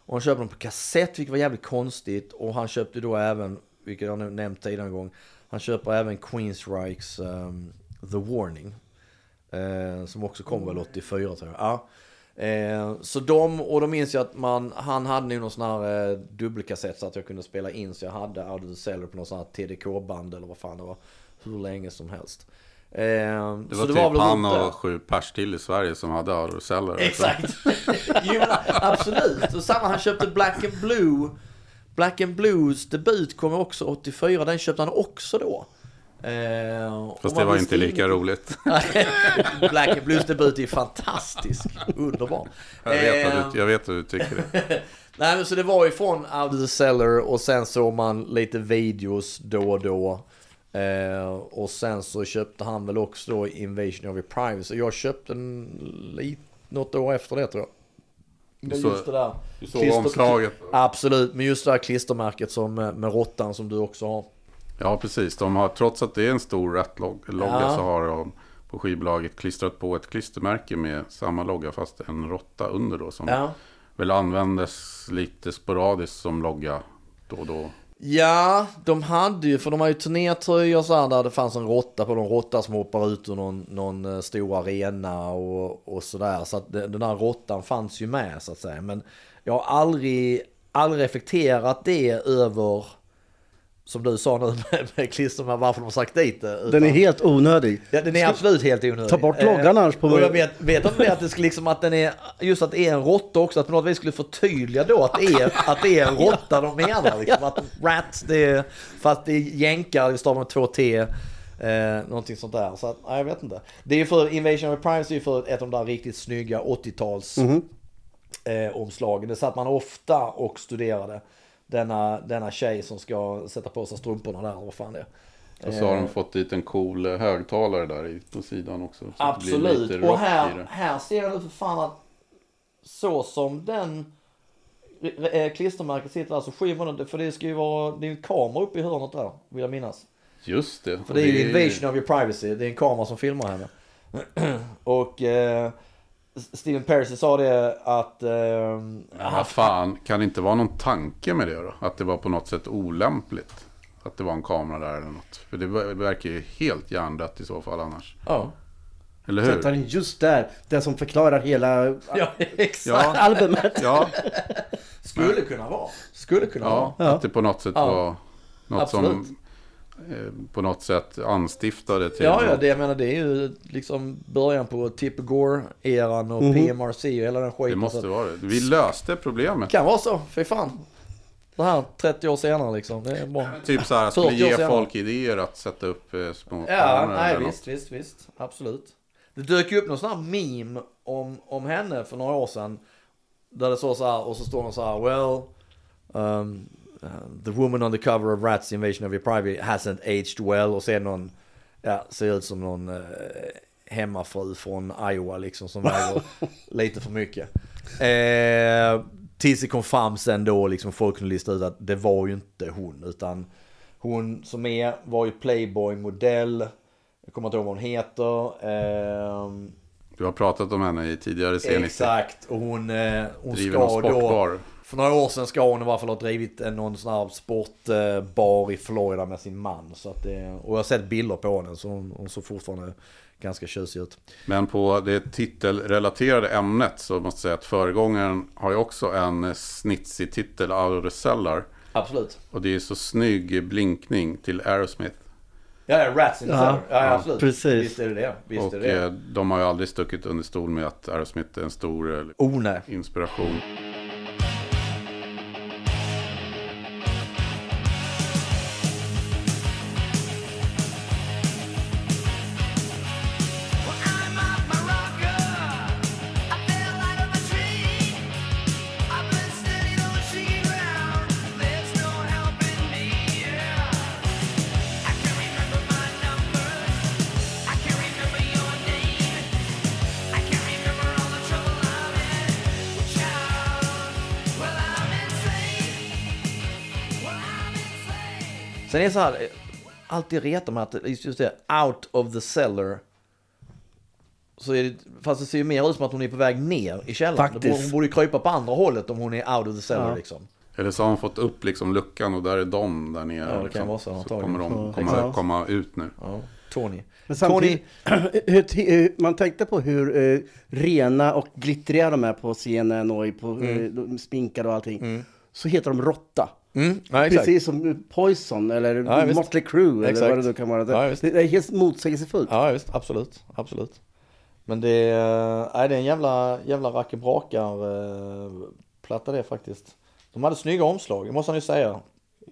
Och han köpte dem på kassett, vilket var jävligt konstigt. Och han köpte då även, vilket jag nämnt tidigare en gång, han köper även Queensryches um, The Warning. Eh, som också kom väl 84 tror jag. Ja. Eh, så de, och då minns jag att man, han hade nog någon sån här eh, dubbelkassett så att jag kunde spela in. Så jag hade Out of the Cellar på någon sån här TDK-band eller vad fan det var. Hur länge som helst. Eh, Det så var det typ väl han och sju pers till i Sverige som hade Autoceller. Exakt. jo, absolut. Och samma, han köpte Black and Blue. Black and Blues debut kom också 84. Den köpte han också då. Eh, Fast det var inte lika inget- roligt. Black and Blues debut är fantastisk. Underbar. Jag vet, Eh, att du, jag vet att du tycker det. Nej men så det var ju från Out of the Cellar och sen såg man lite videos då och då. Eh, och sen så köpte han väl också då Invasion of your Privacy. Jag köpte den lite, något år efter det tror jag. Men så- just det där. Du såg Klister- omslaget. Absolut, men just det här klistermärket som med, med råttan som du också har. Ja, precis. De har, trots att det är en stor Rat-logga Ja. så har de på skivbolaget klistrat på ett klistermärke med samma logga fast en råtta under då. Som Ja. väl användes lite sporadiskt som logga då och då. Ja, de hade ju, för de har ju turnétröjor så här där det fanns en råtta på någon råtta som hoppar ut ur någon, någon eh, stor arena och, och sådär. Så att den där råttan fanns ju med så att säga. Men jag har aldrig, aldrig reflekterat det över som du sa nu med, med klistermärken, varför de har sagt dit det. utan- Den är helt onödig. Ja, den är absolut helt onödig. Ta bort loggan Eh, annars på- Och jag vet, vet inte det att det liksom att den är, just att det är en råtta också, att på något vis skulle förtydliga då att det är, att det är en råtta de menar. Liksom. Att rat, det är, fast det är jänkar, det stavar med två T. Eh, någonting sånt där. Så att, nej, jag vet inte. Det är ju för Invasion of Privacy för ett av de där riktigt snygga 80-tals eh, omslagen. Det satt man ofta och studerade. Denna, denna tjej som ska sätta på sig strumporna där, vad fan det är. Och så har Eh, de fått dit en cool eh, högtalare där på sidan också. Absolut. Och här, här ser jag nu för fan att så som den eh, klistermärket sitter där så man inte, för det ska ju vara, det är en kamera uppe i hörnet där, vill jag minnas. Just det. För det är ju invasion of your privacy, det är en kamera som filmar henne. Och eh, Steven Percy sa det att... Eh, vad fan, kan det inte vara någon tanke med det då? Att det var på något sätt olämpligt? Att det var en kamera där eller något. För det ver- verkar ju helt hjärndött i så fall annars. ja. Eller Sätta hur? den just där, den som förklarar hela ja, exakt. Ja, albumet. ja, Skulle kunna vara. Skulle kunna ja, vara. att det på något sätt Ja. var något Absolut. som på något sätt anstiftade till Ja, ja, något. det jag menar det är ju liksom början på Tipper Gore-eran och PMRC och hela den skiten. Det måste att- vara det. Vi löste problemet. Kan vara så, fy fan. Det här 30 år senare liksom, det är bra. Typ så här, 40 år ge senare. folk idéer att sätta upp eh, små Ja, nej visst, visst, visst. Absolut. Det dök ju upp någon sån här meme om, om henne för några år sedan. Där det står så här, och så står det så här, well, um, uh, the woman on the cover of Rats Invasion of Your Private hasn't aged well. Och sen någon, ja, ser ut som någon uh, hemmafru från Iowa liksom som väger lite för mycket. Eh, tills det kom fram sen då, liksom folk kunde lista ut att det var ju inte hon, utan hon som är var ju Playboy-modell. Jag kommer inte ihåg vad hon heter. Ehm, Du har pratat om henne i tidigare scener. exakt, och hon, eh, hon ska då... sportbar. För några år sedan ska hon i alla fall ha drivit en- någon sån här sportbar i Florida med sin man. Så att det, och jag har sett bilder på henne så hon, hon såg fortfarande ganska tjusig ut. Men på det titelrelaterade ämnet så måste jag säga att föregångaren har ju också en snitsig titel, Out of the Cellar. Absolut. Och det är så snygg blinkning till Aerosmith. Ja, ja, Rats in the Ja. Ja, ja, absolut. precis. Visst är det det. Visst och är det eh, de har ju aldrig stuckit under stol med att Aerosmith är en stor eh, Oh nej. inspiration. Så här, alltid retar man att just det, out of the cellar. Så är det, fast det ser ju mer ut som att hon är på väg ner i källaren. Faktiskt. Hon borde ju krypa på andra hållet om hon är out of the cellar Ja. liksom. Eller så har hon fått upp liksom luckan och där är de där nere. Ja, det kan liksom. vara så, så kommer de komma, komma ut nu. Ja, Tony. Men Tony, samtidigt, hur, hur, man tänkte på hur eh, rena och glittriga de är på scenen och i- på eh, de sminkade och allting. Så heter de Råtta. Mm, ja. Precis som eh, Poison eller Ja. Motley Crue eller vad det nu kan vara. Ja, Det, visst. det är helt motsägelsefullt. Ja, visst. Absolut. Absolut. Men det är, nej, det är en jävla, jävla rackebrakar eh, det faktiskt. De hade snygga omslag, det måste han ju säga.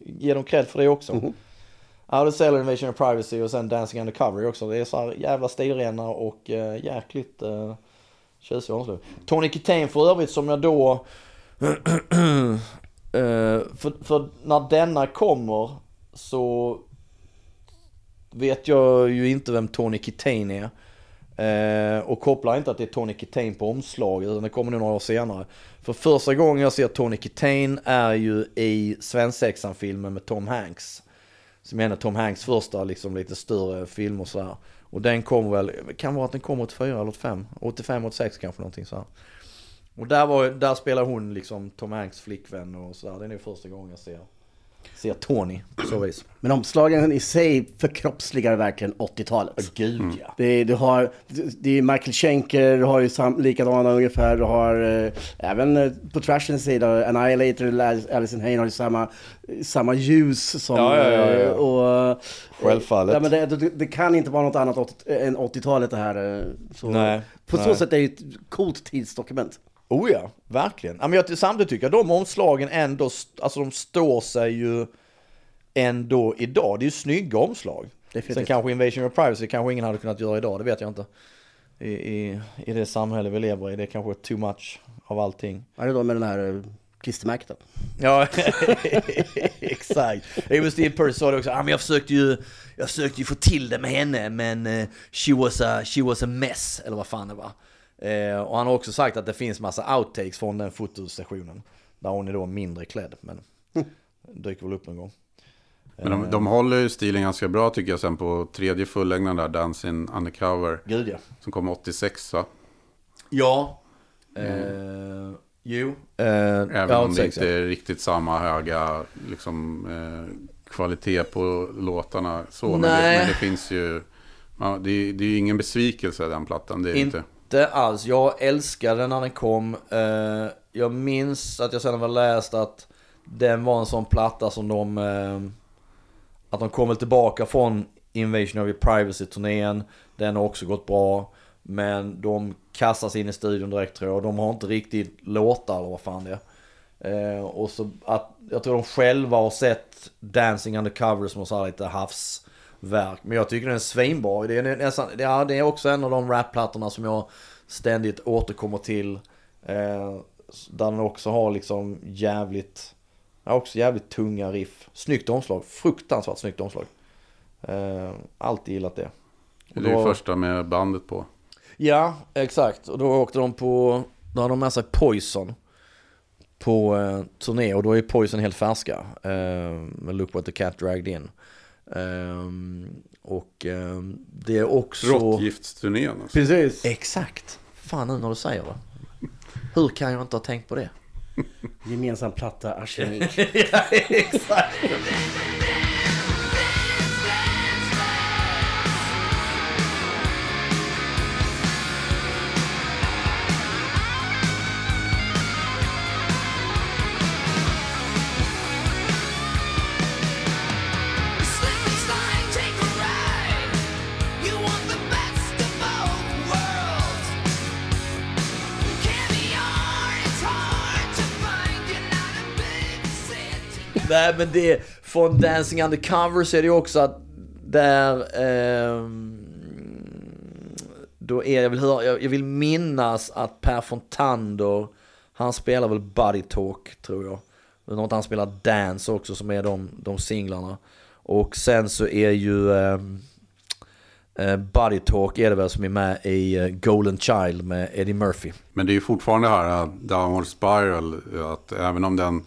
Ge dem cred för det också. Mhm. Out of Cellar Invasion of Privacy och sen Dancing Undercover också. Det är så här jävla stilrena och eh, jäkligt eh, tjusiga omslag. Tony Kitain för övrigt som jag då... Eh, för, för när denna kommer så vet jag ju inte vem Tony Kitain är. Eh, och kopplar inte att det är Tony Kitain på omslaget utan det kommer nog några år senare. För första gången jag ser Tony Kitain är ju i Svensexan-filmen med Tom Hanks. Som är en av Tom Hanks första liksom lite större film och sådär. Och den kommer väl, kan vara att den kommer 84 eller 85, 85, 86 kanske någonting sådär. Och där, var, där spelar hon liksom Tom Hanks flickvän och sådär. Det är nog första gången jag ser ser Tony på så vis. Men omslagen i sig förkroppsligar verkligen 80-talet. Gud ja. Det är, du har, det är Michael Schenker, du har ju sam, likadana ungefär. Du har eh, även eh, på Trashens sida, Annihilator, Alison Hayne har ju samma, samma ljus som... Ja, ja, ja, ja. eh, Och, Självfallet. Ja, men det, det, det kan inte vara något annat 80, än 80-talet det här. eh, Så, Nej, på nej. så sätt är det ett coolt tidsdokument. Oh ja, verkligen. Ja, men jag, samtidigt tycker jag de omslagen ändå, alltså de står sig ju ändå idag. Det är ju snygga omslag. Definitivt. Sen kanske Invasion of Privacy kanske ingen hade kunnat göra idag, det vet jag inte. I, i, i det samhälle vi lever i, det är kanske too much av allting. Vad är det då med den här eh, klistermärket då? Ja, exakt. Even Steve Purse sa det också, ah, men jag försökte ju, jag försökte ju få till det med henne, men eh, she, was a, she was a mess, eller vad fan det var. Eh, och han har också sagt att det finns massa outtakes från den fotosessionen, där hon är då mindre klädd, men dyker väl upp någon gång. Men de, de håller ju stilen ganska bra tycker jag sen på tredje fullängden där, Dancing Undercover. Gud ja. Som kom 86 va? Ja. Eh, jo. Eh, Även om det sex, inte ja. är riktigt samma höga liksom, eh, kvalitet på låtarna. Så, men, det, men det finns ju... Ja, det, är- det är ju ingen besvikelse den plattan, det är det inte. Inte alls. Jag älskade den när den kom. Eh, jag minns att jag sedan har läst att den var en sån platta som de... Eh, att de kom väl tillbaka från Invasion of Your Privacy-turnén. Den har också gått bra. Men de kastas in i studion direkt tror jag. De har inte riktigt låtar eller vad fan det är. Eh, och så att, jag tror de själva har sett Dancing Undercover som så här lite havsverk. Men jag tycker den är svinbra. Det är, nästan, ja, det är också en av de rapplattorna som jag ständigt återkommer till. Eh, där den också har liksom jävligt, ja, också jävligt tunga riff. Snyggt omslag, fruktansvärt snyggt omslag. Eh, alltid gillat det. Det är ju första med bandet på. Ja, exakt. Och då åkte de på, då hade de med sig Poison på eh, turné och då är Poison helt färska. Eh, med Look What The Cat Dragged In. Eh, och eh, det är också... Råttgiftsturnén. Alltså. Precis. Exakt. Fan nu när du säger det. Hur kan jag inte ha tänkt på det? Gemensam platta, arsenik. ja, exakt. Nej men det, från Dancing Undercover så är det ju också att där, Eh, då är jag vill höra, jag, jag vill minnas att Per Fontander, han spelar väl Buddy Talk tror jag. Något han spelar Dance också som är de, de singlarna. Och sen så är ju ehm, eh, Buddy Talk är det väl som är med i eh, Golden Child med Eddie Murphy. Men det är ju fortfarande här eh, Downward Spiral. Att även om den,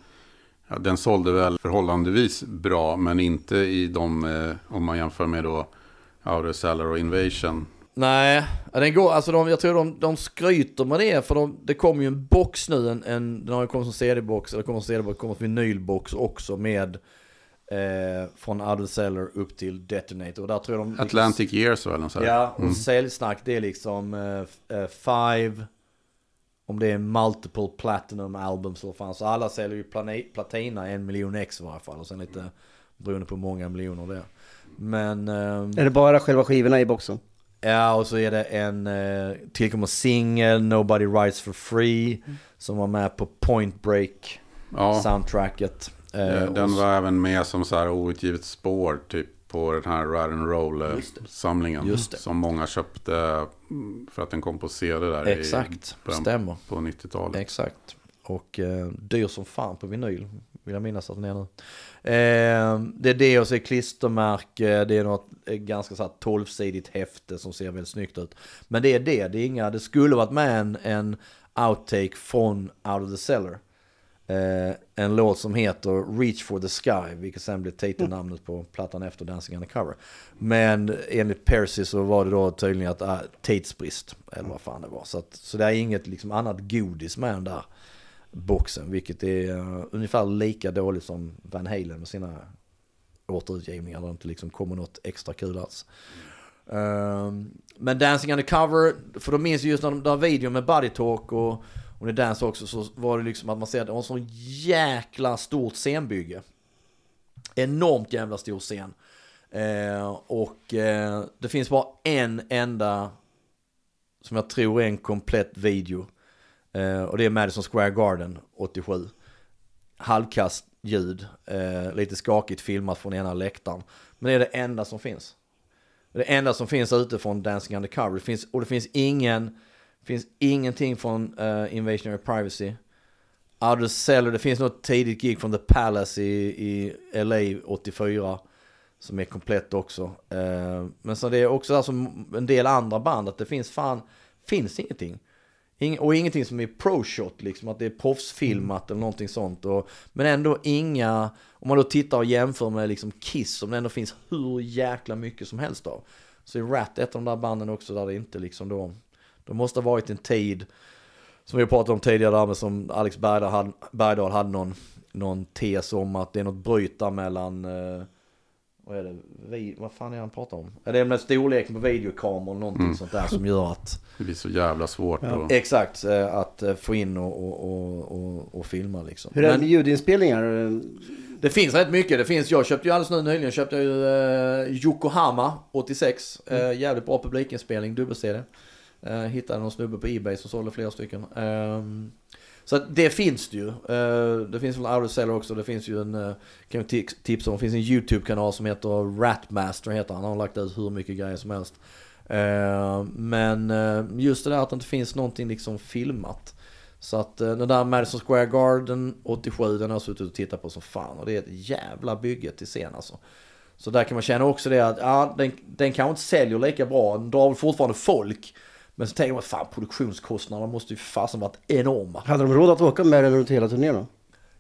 ja, den sålde väl förhållandevis bra. Men inte i de, eh, om man jämför med då Outer Cellar och Invasion. Nej, den går, alltså de, jag tror de, de skryter med det för de, det kommer ju en box nu, en, en, den har ju kommit som CD-box, eller kommer som CD-box, kommer som vinylbox också med eh, från Out of the Cellar upp till Detonator. Och där tror jag de... Atlantic Years väl? något så här. Ja, och säljsnack det är liksom eh, eh, five, om det är multiple platinum albums eller fan. Så alla säljer ju platina en miljon ex i varje fall. Och sen lite beroende på hur många miljoner det är. Men... ehm, är det bara själva skivorna i boxen? Ja, och så är det en eh, tillkommer singel, Nobody Writes For Free, som var med på Point Break Ja, soundtracket. Eh, eh, den så- var även med som så här outgivet spår typ på den här Ride and Just Roll-samlingen. Just det. Som många köpte mm, för att den kom på CD där Exakt, i stämmer. på 90-talet. Exakt. Och eh, dyr som fan på vinyl, vill jag minnas att den är nu. Eh, det är det och så är klistermärke, det är något eh, ganska så här 12-sidigt häfte som ser väldigt snyggt ut. Men det är det, det är inga, det skulle varit med en, en outtake från Out of the Cellar. Eh, en låt som heter Reach for the Sky, vilket sen blev titelnamnet på plattan efter Dancing Undercover. Men enligt Percy så var det då tydligen att ah, uh, tidsbrist, eller vad fan det var. Så, att, så det är inget liksom annat godis med den där boxen. Vilket är uh, ungefär lika dåligt som Van Halen med sina återutgivningar. Där det inte liksom kommer något extra kul alls. Um, men Dancing Undercover, för de minns ju just när de där videon med Buddy Talk och, och det Dance också så var det liksom att man ser att det var en sån jäkla stort scenbygge. Enormt jävla stor scen. Eh, och eh, det finns bara en enda som jag tror är en komplett video. Eh, och det är Madison Square Garden 87. Halvkast ljud, eh, lite skakigt filmat från ena läktaren. Men det är det enda som finns. Det enda som finns ute från Dancing Undercover. Det finns, och det finns ingen, finns ingenting från uh, Invasion of Privacy. Of Cellar, det finns något tidigt gig från The Palace i, i LA 84. Som är komplett också. Eh, men så det är också alltså en del andra band att det finns fan, finns ingenting. Ing, och ingenting som är pro-shot liksom, att det är proffsfilmat eller någonting sånt. Och, men ändå inga, om man då tittar och jämför med liksom Kiss som det ändå finns hur jäkla mycket som helst av. Så är Rat ett av de där banden också där det inte liksom då, de måste ha varit en tid, som vi har pratat om tidigare där som Alex Bergdahl hade, Bergdahl hade någon, någon tes om att det är något bryt där mellan eh, vad är det? Vi, vad fan är det han pratar om? Är det med storleken på videokameror och någonting sånt där som gör att Det blir så jävla svårt. att- Exakt, eh, att eh, få in och, och, och, och, och filma liksom. Hur är det med ljudinspelningar? det finns rätt mycket. Det finns, jag köpte ju alldeles nu nyligen, köpte jag ju eh, Yokohama 86. Eh, jävligt bra publikinspelning, dubbel-CD. Eh, hittade någon snubbe på Ebay som sålde flera stycken. Ehm, så att det finns det ju. Eh, det finns väl Seller också. Det finns ju en, eh, kan jag tipsa om, det finns en YouTube-kanal som heter Ratmaster heter han. Han har lagt ut hur mycket grejer som helst. Eh, men eh, just det där att det inte finns någonting liksom filmat. Så att eh, den där Madison Square Garden 87, den har jag suttit och tittat på som fan. Och det är ett jävla bygge till scen alltså. Så där kan man känna också det att ja, den, den kanske inte säljer lika bra. Den drar väl fortfarande folk. Men så tänker man fan produktionskostnaderna måste ju fasen varit enorma. Hade de råd att åka med den runt hela turnén då?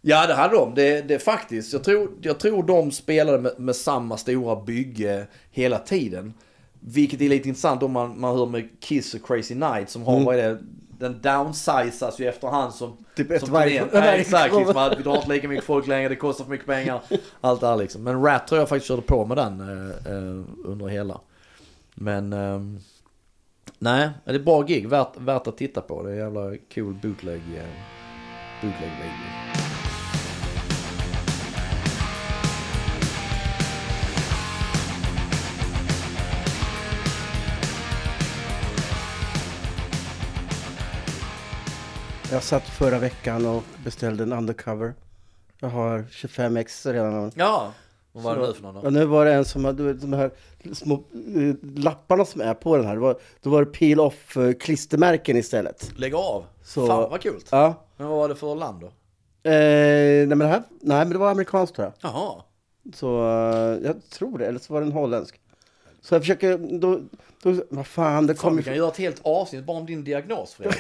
Ja det hade de, det, det faktiskt. Jag tror, jag tror de spelade med, med samma stora bygge hela tiden. Vilket är lite intressant om man, man hör med Kiss och Crazy Night som har, vad är det, den downsizas ju efterhand som... Typ efter varje- Nej, exakt, liksom, vi drar inte lika mycket folk längre, det kostar för mycket pengar. Allt det här liksom. Men Rat tror jag faktiskt körde på med den eh, eh, under hela. Men... ehm, nej, det är bra gig, värt, värt att titta på. Det är en jävla cool bootleg, eh, bootleg video. Jag satt förra veckan och beställde en undercover. Jag har 25 ex redan. Ja, vad var det nu för någon då? Och nu var det en som hade, de här små eh, lapparna som är på den här. Det var, då var det peel off eh, klistermärken istället. Lägg av! Så- Fan vad kul! Ja. Men vad var det för land då? Eh, nej, men det här, nej men det var amerikanskt tror jag. Jaha. Så eh, jag tror det, eller så var det en holländsk. Så jag försöker, då, då vad fan det kommer vi kan göra ett helt avsnitt bara om din diagnos Fredrik.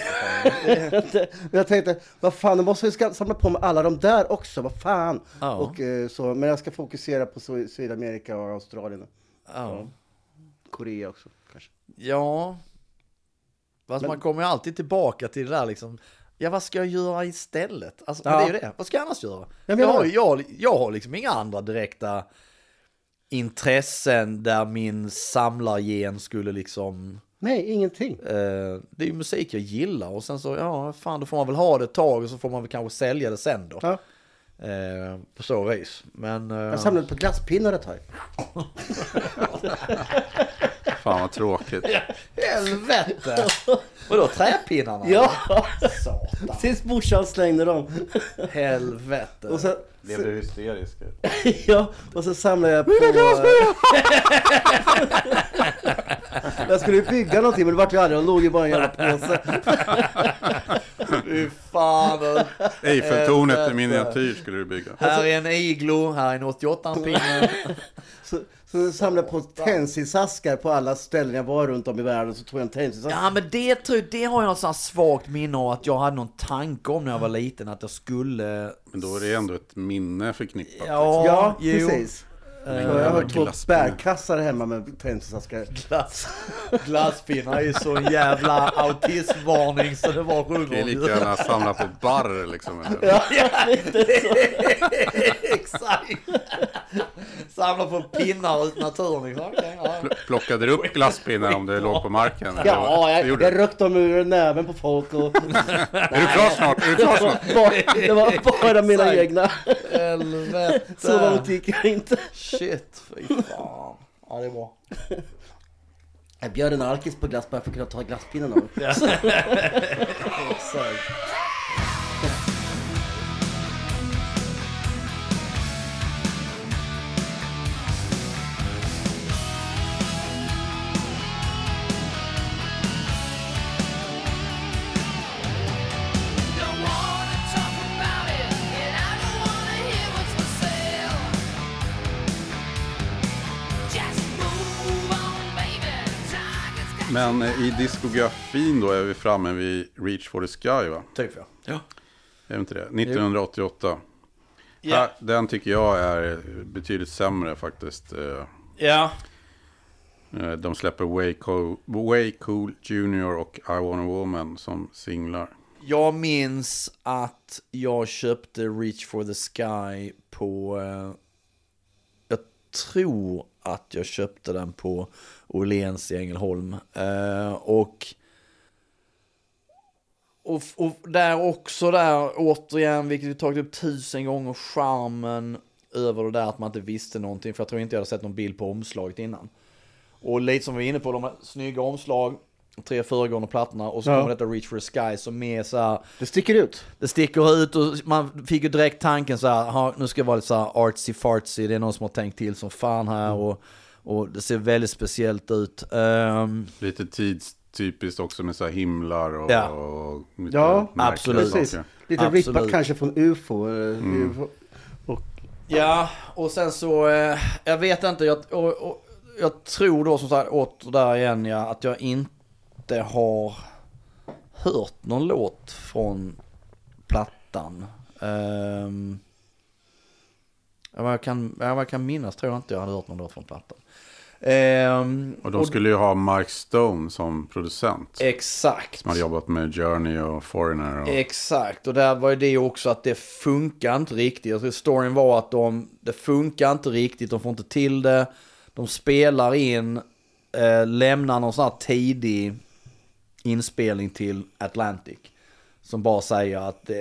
Jag tänkte, vad fan, då måste jag samla på mig alla de där också, vad fan. Ja. Och, eh, så, men jag ska fokusera på Sy- Sydamerika och Australien. ja. Korea också kanske. ja. Fast man kommer ju alltid tillbaka till det där liksom. Ja vad ska jag göra istället? Alltså men Ja. det är ju det. Vad ska jag annars göra? Jag Jag, har, jag, jag har liksom inga andra direkta intressen där min samlargen skulle liksom Nej, ingenting. Eh, det är ju musik jag gillar och sen så, ja fan då får man väl ha det ett tag och så får man väl kanske sälja det sen då. Ja. Eh, på så vis. Men... eh, Jag samlade på glasspinnar ett tag. Fan vad tråkigt. Helvete! Vadå träpinnarna? Ja, Satan. tills morsan slängde dem. Helvete. Och sen, Blev du hysterisk? ja, och så samlade jag på... jag skulle ju bygga någonting men det vart ju aldrig, de låg ju bara i en jävla påse. Fy fan. Eiffeltornet i miniatyr skulle du bygga. Här är en iglo, här är en 88 pinne. Så, så samlade jag på tensisaskar på alla ställen jag var runt om i världen, så tog jag en tensisask. Ja men det, tror jag- det har jag något svagt minne av att jag hade någon tanke om när jag var liten att jag skulle... Men då är det ändå ett minne förknippat. Ja, Ja, jo. precis. Ja, jag har två bärkassar hemma med penselsaskar. Glass, glasspinnar är ju så en jävla autismvarning så det var Det är lika gärna samla på barr liksom. eller? Ja, lite så. Exakt. Samla på pinnar ut naturen liksom. Okej, ja. Pl- Plockade du upp glasspinnar om det låg på marken? eller Ja, vad- jag, det gjorde jag du. rökte dem ur näven på folk och... Är du klar snart? Är du Det klar var snart? bara, det var bara mina Exakt. egna. Helvete. Så långt gick jag inte. Shit, fy fan. Ja, det är bra. Jag bjöd en alkis på glass bara för att kunna ta glasspinnen av. Exakt. Men i diskografin då är vi framme vid Reach for the Sky va? Typ ja. Ja. Är det inte det? 1988. Ja. Här, den tycker jag är betydligt sämre faktiskt. Eh, Ja. eh, De släpper Way Cool, Way cool Junior och I Want a Woman som singlar. Jag minns att jag köpte Reach for the Sky på... Eh, jag tror att jag köpte den på Åhléns i Ängelholm. Eh, och, och, och där också där, återigen, vilket vi tagit upp tusen gånger, charmen över det där att man inte visste någonting. För jag tror inte jag hade sett någon bild på omslaget innan. Och lite som vi var inne på, de har snygga omslag, tre föregående plattorna och så Ja. kommer detta Reach for the Sky som är så här, Det sticker ut. det sticker ut och man fick ju direkt tanken så här, "Ha, nu ska jag vara lite så här artsy fartsy, det är någon som har tänkt till som fan här och, och det ser väldigt speciellt ut. Ehm, Lite tidstypiskt också med så här himlar och, Ja. och Ja, absolut. saker. Lite Absolut. rippat kanske från UFO. eh, UFO. Och, ja, och sen så, eh, jag vet inte, jag, och, och, jag tror då som sagt åter där igen ja, att jag inte har hört någon låt från plattan. Um, vad, jag kan, vad jag kan minnas tror jag inte jag hade hört någon låt från plattan. Ehm, Och de skulle ju ha Mark Stone som producent. Exakt. Som hade jobbat med Journey och Foreigner. Och, Exakt, och där var ju det också att det funkar inte riktigt. Storyn var att de, det funkar inte riktigt, de får inte till det. De spelar in, eh, lämnar någon sån här tidig inspelning till Atlantic. Som bara säger att eh,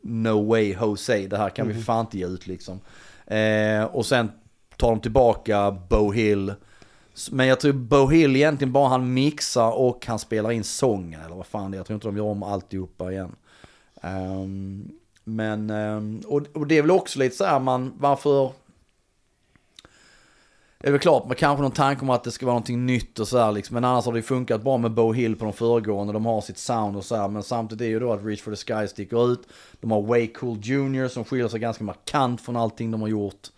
no way Jose, det här kan vi fan inte ge ut liksom. Eh, och sen tar de tillbaka Bo Hill. Men jag tror Bo Hill egentligen bara han mixar och han spelar in sången eller vad fan det är. Jag tror inte de gör om alltihopa igen. Um, men, um, och, och det är väl också lite så här man, varför... Det är väl klart, man kanske någon tanke om att det ska vara någonting nytt och så här liksom. Men annars har det ju funkat bra med Bo Hill på de föregående. De har sitt sound och så här. Men samtidigt är ju då att Reach for the Sky sticker ut. De har Way Cool Junior som skiljer sig ganska markant från allting de har gjort.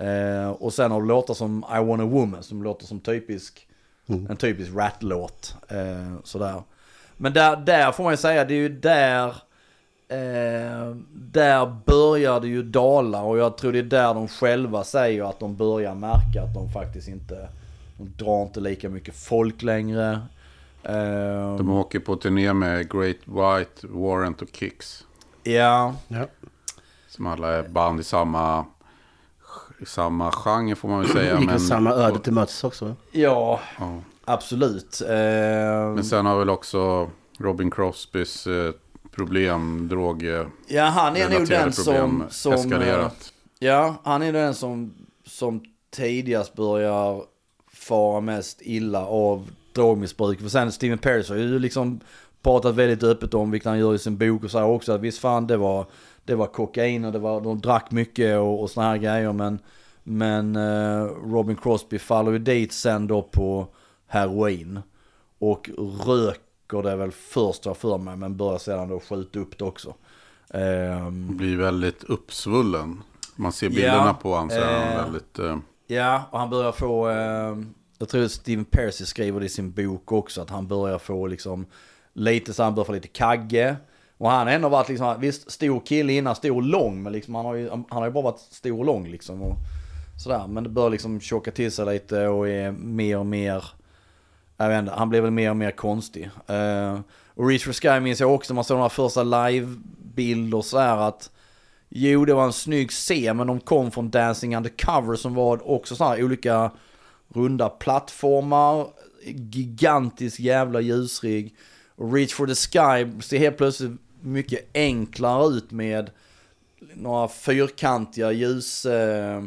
Eh, och sen har du låtar som I Want a Woman som låter som typisk, en typisk rat-låt. Eh, sådär. Men där, där får man ju säga, det är ju där, eh, där börjar det ju dala och jag tror det är där de själva säger att de börjar märka att de faktiskt inte, de drar inte lika mycket folk längre. Eh, De åker på turné med Great White, Warrant och Kicks. ja, ja. Som alla är band i samma, samma genre får man väl säga. Gick men, samma öde till mötes också. ja, ja. absolut. Eh, Men sen har väl också Robin Crosbys eh, problem, drog... Eh, ja, han är nog den som... problem som eh, eskalerat. Ja, han är den som, som tidigast börjar fara mest illa av drogmissbruk. För sen Steven Paris har ju liksom pratat väldigt öppet om, vilket han gör i sin bok och säger också att visst fan det var, det var kokain och det var, de drack mycket och, och såna här grejer men, men eh, Robin Crosby faller ju dit sen då på heroin och röker det väl först var för mig men börjar sedan då skjuta upp det också. Ehm, Blir väldigt uppsvullen. Man ser bilderna Ja, på honom så är han eh, väldigt... Eh, Ja, och han börjar få, eh, jag tror Steven Percy skriver det i sin bok också, att han börjar få liksom lite så han börjar få lite kagge. Och han har ändå varit liksom, visst stor kille innan, stor och lång, men liksom han har ju, han har ju bara varit stor och lång liksom. Och Sådär, men det börjar liksom tjocka till sig lite och är mer och mer, jag vet inte, han blir väl mer och mer konstig. Uh, och Reach for Sky minns jag också, man såg de här första livebilder så här att Jo, det var en snygg scen, men de kom från Dancing Undercover som var också så här olika runda plattformar, gigantisk jävla ljusrigg. Och Reach for the Sky ser helt plötsligt mycket enklare ut med några fyrkantiga ljus... Eh,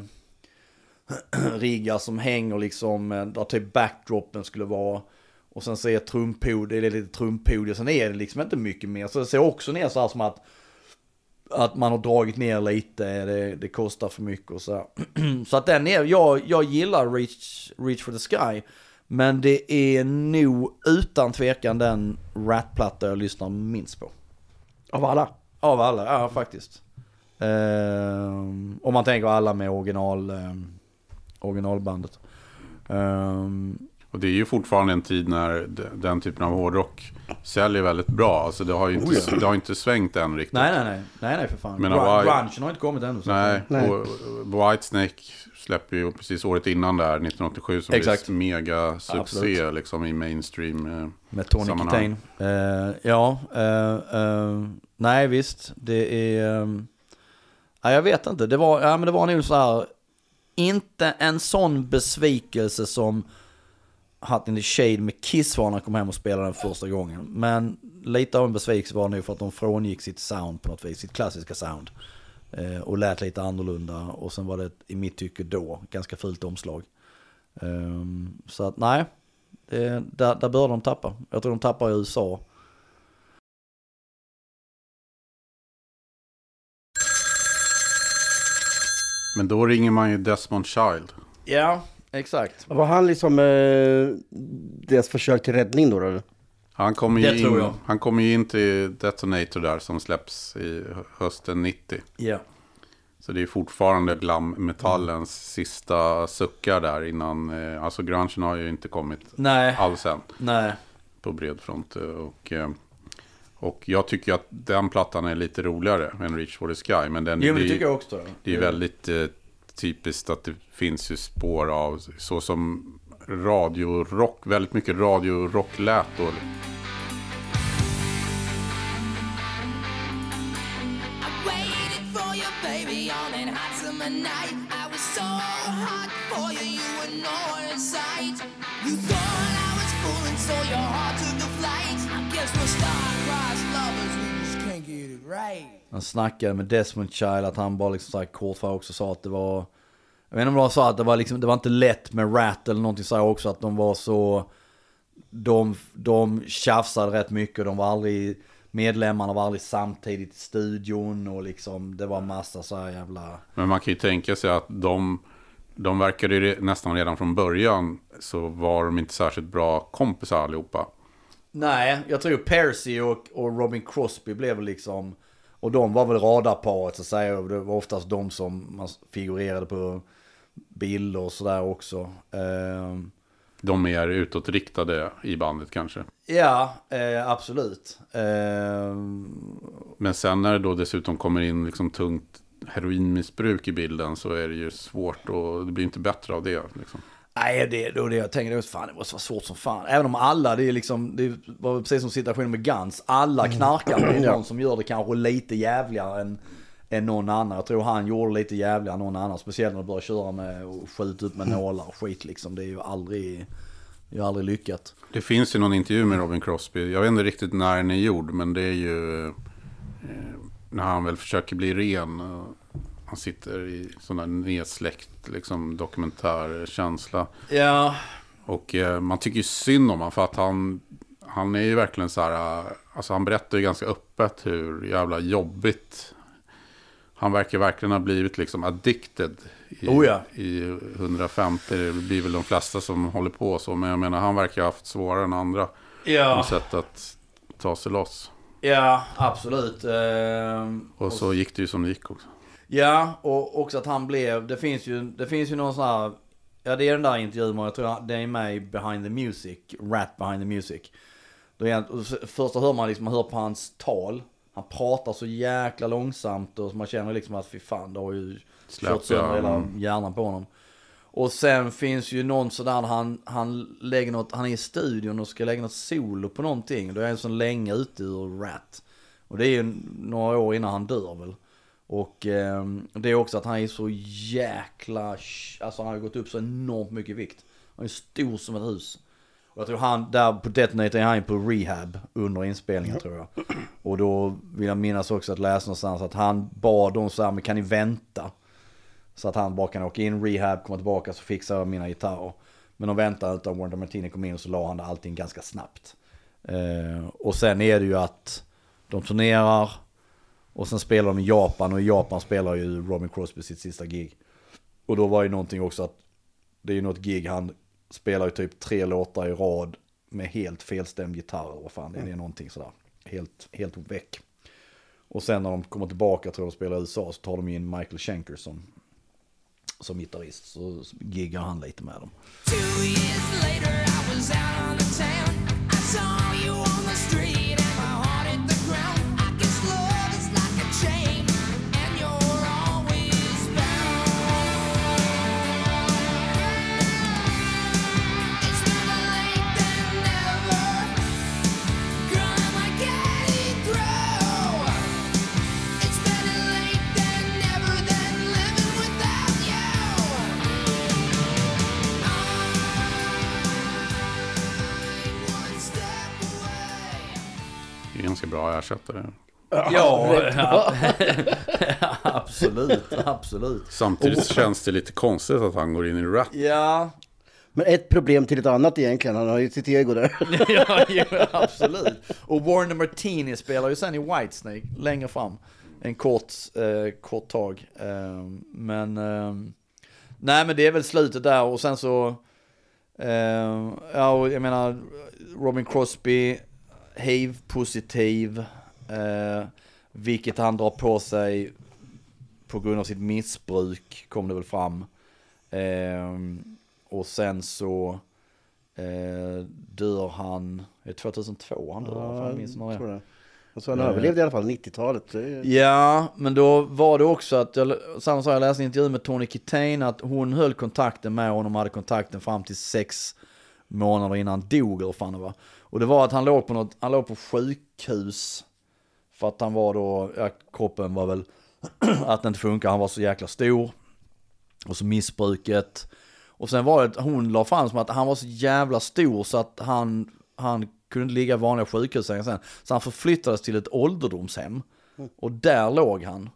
riggar som hänger liksom, eh, där typ backdropen skulle vara. Och sen så är trumpodiet, det är lite trumpodiet, sen är det liksom inte mycket mer. Så det ser också ner så här som att, att man har dragit ner lite, det, det kostar för mycket och så här. Så att den är, jag, jag gillar Reach, Reach for the Sky. Men det är nog utan tvekan den Ratplatta jag lyssnar minst på. Av alla. Av alla, ja faktiskt. Um, om man tänker alla med original, um, originalbandet. Um, och det är ju fortfarande en tid när de- den typen av hårdrock säljer väldigt bra. Alltså det har ju inte, det har inte svängt än riktigt. nej, nej, nej, nej, nej för fan. Men Grun- Hawaii- Grungen har inte kommit ännu. så- Nej, Nej. och Whitesnake släpper ju precis året innan där, 1987, som Exakt. blir mega succé liksom i mainstream. eh. Med Tony sammanhang. Kitain. Eh, ja, eh, eh, nej visst. Det är... Um, nej, jag vet inte. Det var, ja, men det var nog så här. Inte en sån besvikelse som Hot in the Shade med Kiss var när jag kom hem och spelade den första gången. Men lite av en besvikelse var nog för att de frångick sitt sound på något vis, sitt klassiska sound. Eh, och lät lite annorlunda. Och sen var det i mitt tycke då ganska fult omslag. Ehm, så att nej, det, där, där bör de tappa. Jag tror de tappar i USA. Men då ringer man ju Desmond Child. Ja, exakt. Var han liksom eh, deras försök till räddning då? då? Han kommer ju, tror in, han kommer ju in till Detonator där som släpps i hösten 90. Ja. Så det är fortfarande glam-metallens sista suckar där innan, eh, alltså grungen har ju inte kommit Nej, alls än nej. på bred front. eh, Och, eh, och jag tycker att den plattan är lite roligare än Reach for the Sky. Men den, Jo, men det det, tycker jag också. det är väldigt eh, typiskt att det finns ju spår av så som radiorock, väldigt mycket radiorock lät då. I waited for you, baby, night. I was so hot for you, you were sight. You thought I was fooling, so your heart took a flight. I guess we'll start right. Han snackade med Desmond Child att han bara liksom så här kort för också sa att det var... Jag vet inte om det var så att det var liksom, det var inte lätt med Rat eller någonting så här också att de var så... De, de tjafsade rätt mycket och de var aldrig... Medlemmarna var aldrig samtidigt i studion och liksom det var massa så här jävla... Men man kan ju tänka sig att de, de verkade ju re- nästan redan från början så var de inte särskilt bra kompisar allihopa. Nej, jag tror Percy och, och Robin Crosby blev liksom... Och de var väl radarparet så att säga. Det var oftast de som man figurerade på bilder och sådär också. Ehm, De är utåtriktade i bandet kanske. ja, eh, absolut. Ehm, Men sen när det då dessutom kommer in liksom tungt heroinmissbruk i bilden så är det ju svårt och det blir inte bättre av det. Liksom. Nej, det är det jag tänker. Det, fan, det måste vara svårt som fan. Även om alla, det är liksom, det var precis som situationen med Guns. Alla knarkar, men det är någon som gör det kanske lite jävligare än, än någon annan. Jag tror han gjorde lite jävligare än någon annan. Speciellt när de börjar köra med och skjuta upp med nålar och skit liksom. Det är ju aldrig, det är ju aldrig lyckat. Det finns ju någon intervju med Robin Crosby. Jag vet inte riktigt när den är gjord men det är ju eh, när han väl försöker bli ren. Han sitter i sån där nedsläckt liksom, dokumentärkänsla. Ja, Och eh, man tycker ju synd om honom för att han, han är ju verkligen så här, eh, alltså han berättar ju ganska öppet hur jävla jobbigt han verkar verkligen ha blivit liksom addicted i, Oh ja. i 150. Det blir väl de flesta som håller på så. Men jag menar han verkar ha haft svårare än andra ja, sätt att ta sig loss. ja absolut. Ehm, Och så gick det ju som det gick också. Ja, och också att han blev, det finns ju, det finns ju någon sån här, ja det är den där intervjun, jag tror det är med i Behind the Music, Rat Behind the Music. Då är han, och så- först hör man liksom, man hör på hans tal, han pratar så jäkla långsamt och man känner liksom att fy fan, det har ju kört sönder hela hjärnan på honom. Och sen finns ju någon sådär, han, han lägger något, han är i studion och ska lägga något solo på någonting. Då är han så länge ute ur Rat. Och det är ju några år innan han dör väl. Och eh, det är också att han är så jäkla, alltså han har gått upp så enormt mycket i vikt. Han är stor som ett hus. Och jag tror han, där på Detonator är han på rehab under inspelningen tror jag. Och då vill jag minnas också att läsa någonstans att han bad dem så här, men kan ni vänta? Så att han bara kan åka in, rehab, komma tillbaka så fixar jag mina gitarrer. Men de väntade utan Wonder Martini kom in och så la han allting ganska snabbt. Eh, och sen är det ju att de turnerar och sen spelar de i Japan och i Japan spelar ju Robin Crosby sitt sista gig. Och då var ju någonting också att det är ju något gig han spelar ju typ tre låtar i rad med helt felstämd gitarr. Vad fan, det är någonting sådär. Helt, helt väck. Och sen när de kommer tillbaka tror jag de spelar i USA så tar de in Michael Schenker som, som gitarrist. Så giggar han lite med dem. Two years later, I was out on the town. I saw you on the street, bra ersättare. Ja, absolut, absolut. Samtidigt känns det lite konstigt att han går in i rap. Ja, Men ett problem till ett annat egentligen, han har ju sitt ego där. ja, ja, absolut. Och Warner Martini spelar ju sen i Whitesnake längre fram. En kort, eh, kort tag. Eh, men, eh, nej men det är väl slutet där och sen så, eh, ja och jag menar Robin Crosby, HIV-positiv, eh, vilket han drar på sig på grund av sitt missbruk, kom det väl fram. Eh, och sen så eh, dör han, är det 2002 han dör? Ja, jag minns det det. Alltså han överlevde i alla fall 90-talet. Det är- Ja, men då var det också att, jag, samma sak, jag läste en intervju med Tony Kitain att hon höll kontakten med honom, hade kontakten fram till sex månader innan han dog eller fan det var. Och det var att han låg på något, han låg på sjukhus för att han var då, ja, kroppen var väl, att det inte funkar, han var så jäkla stor. Och så missbruket. Och sen var det hon la fram som att han var så jävla stor så att han, han kunde inte ligga i vanliga sjukhussängar sen. Så han förflyttades till ett ålderdomshem. Och där låg han.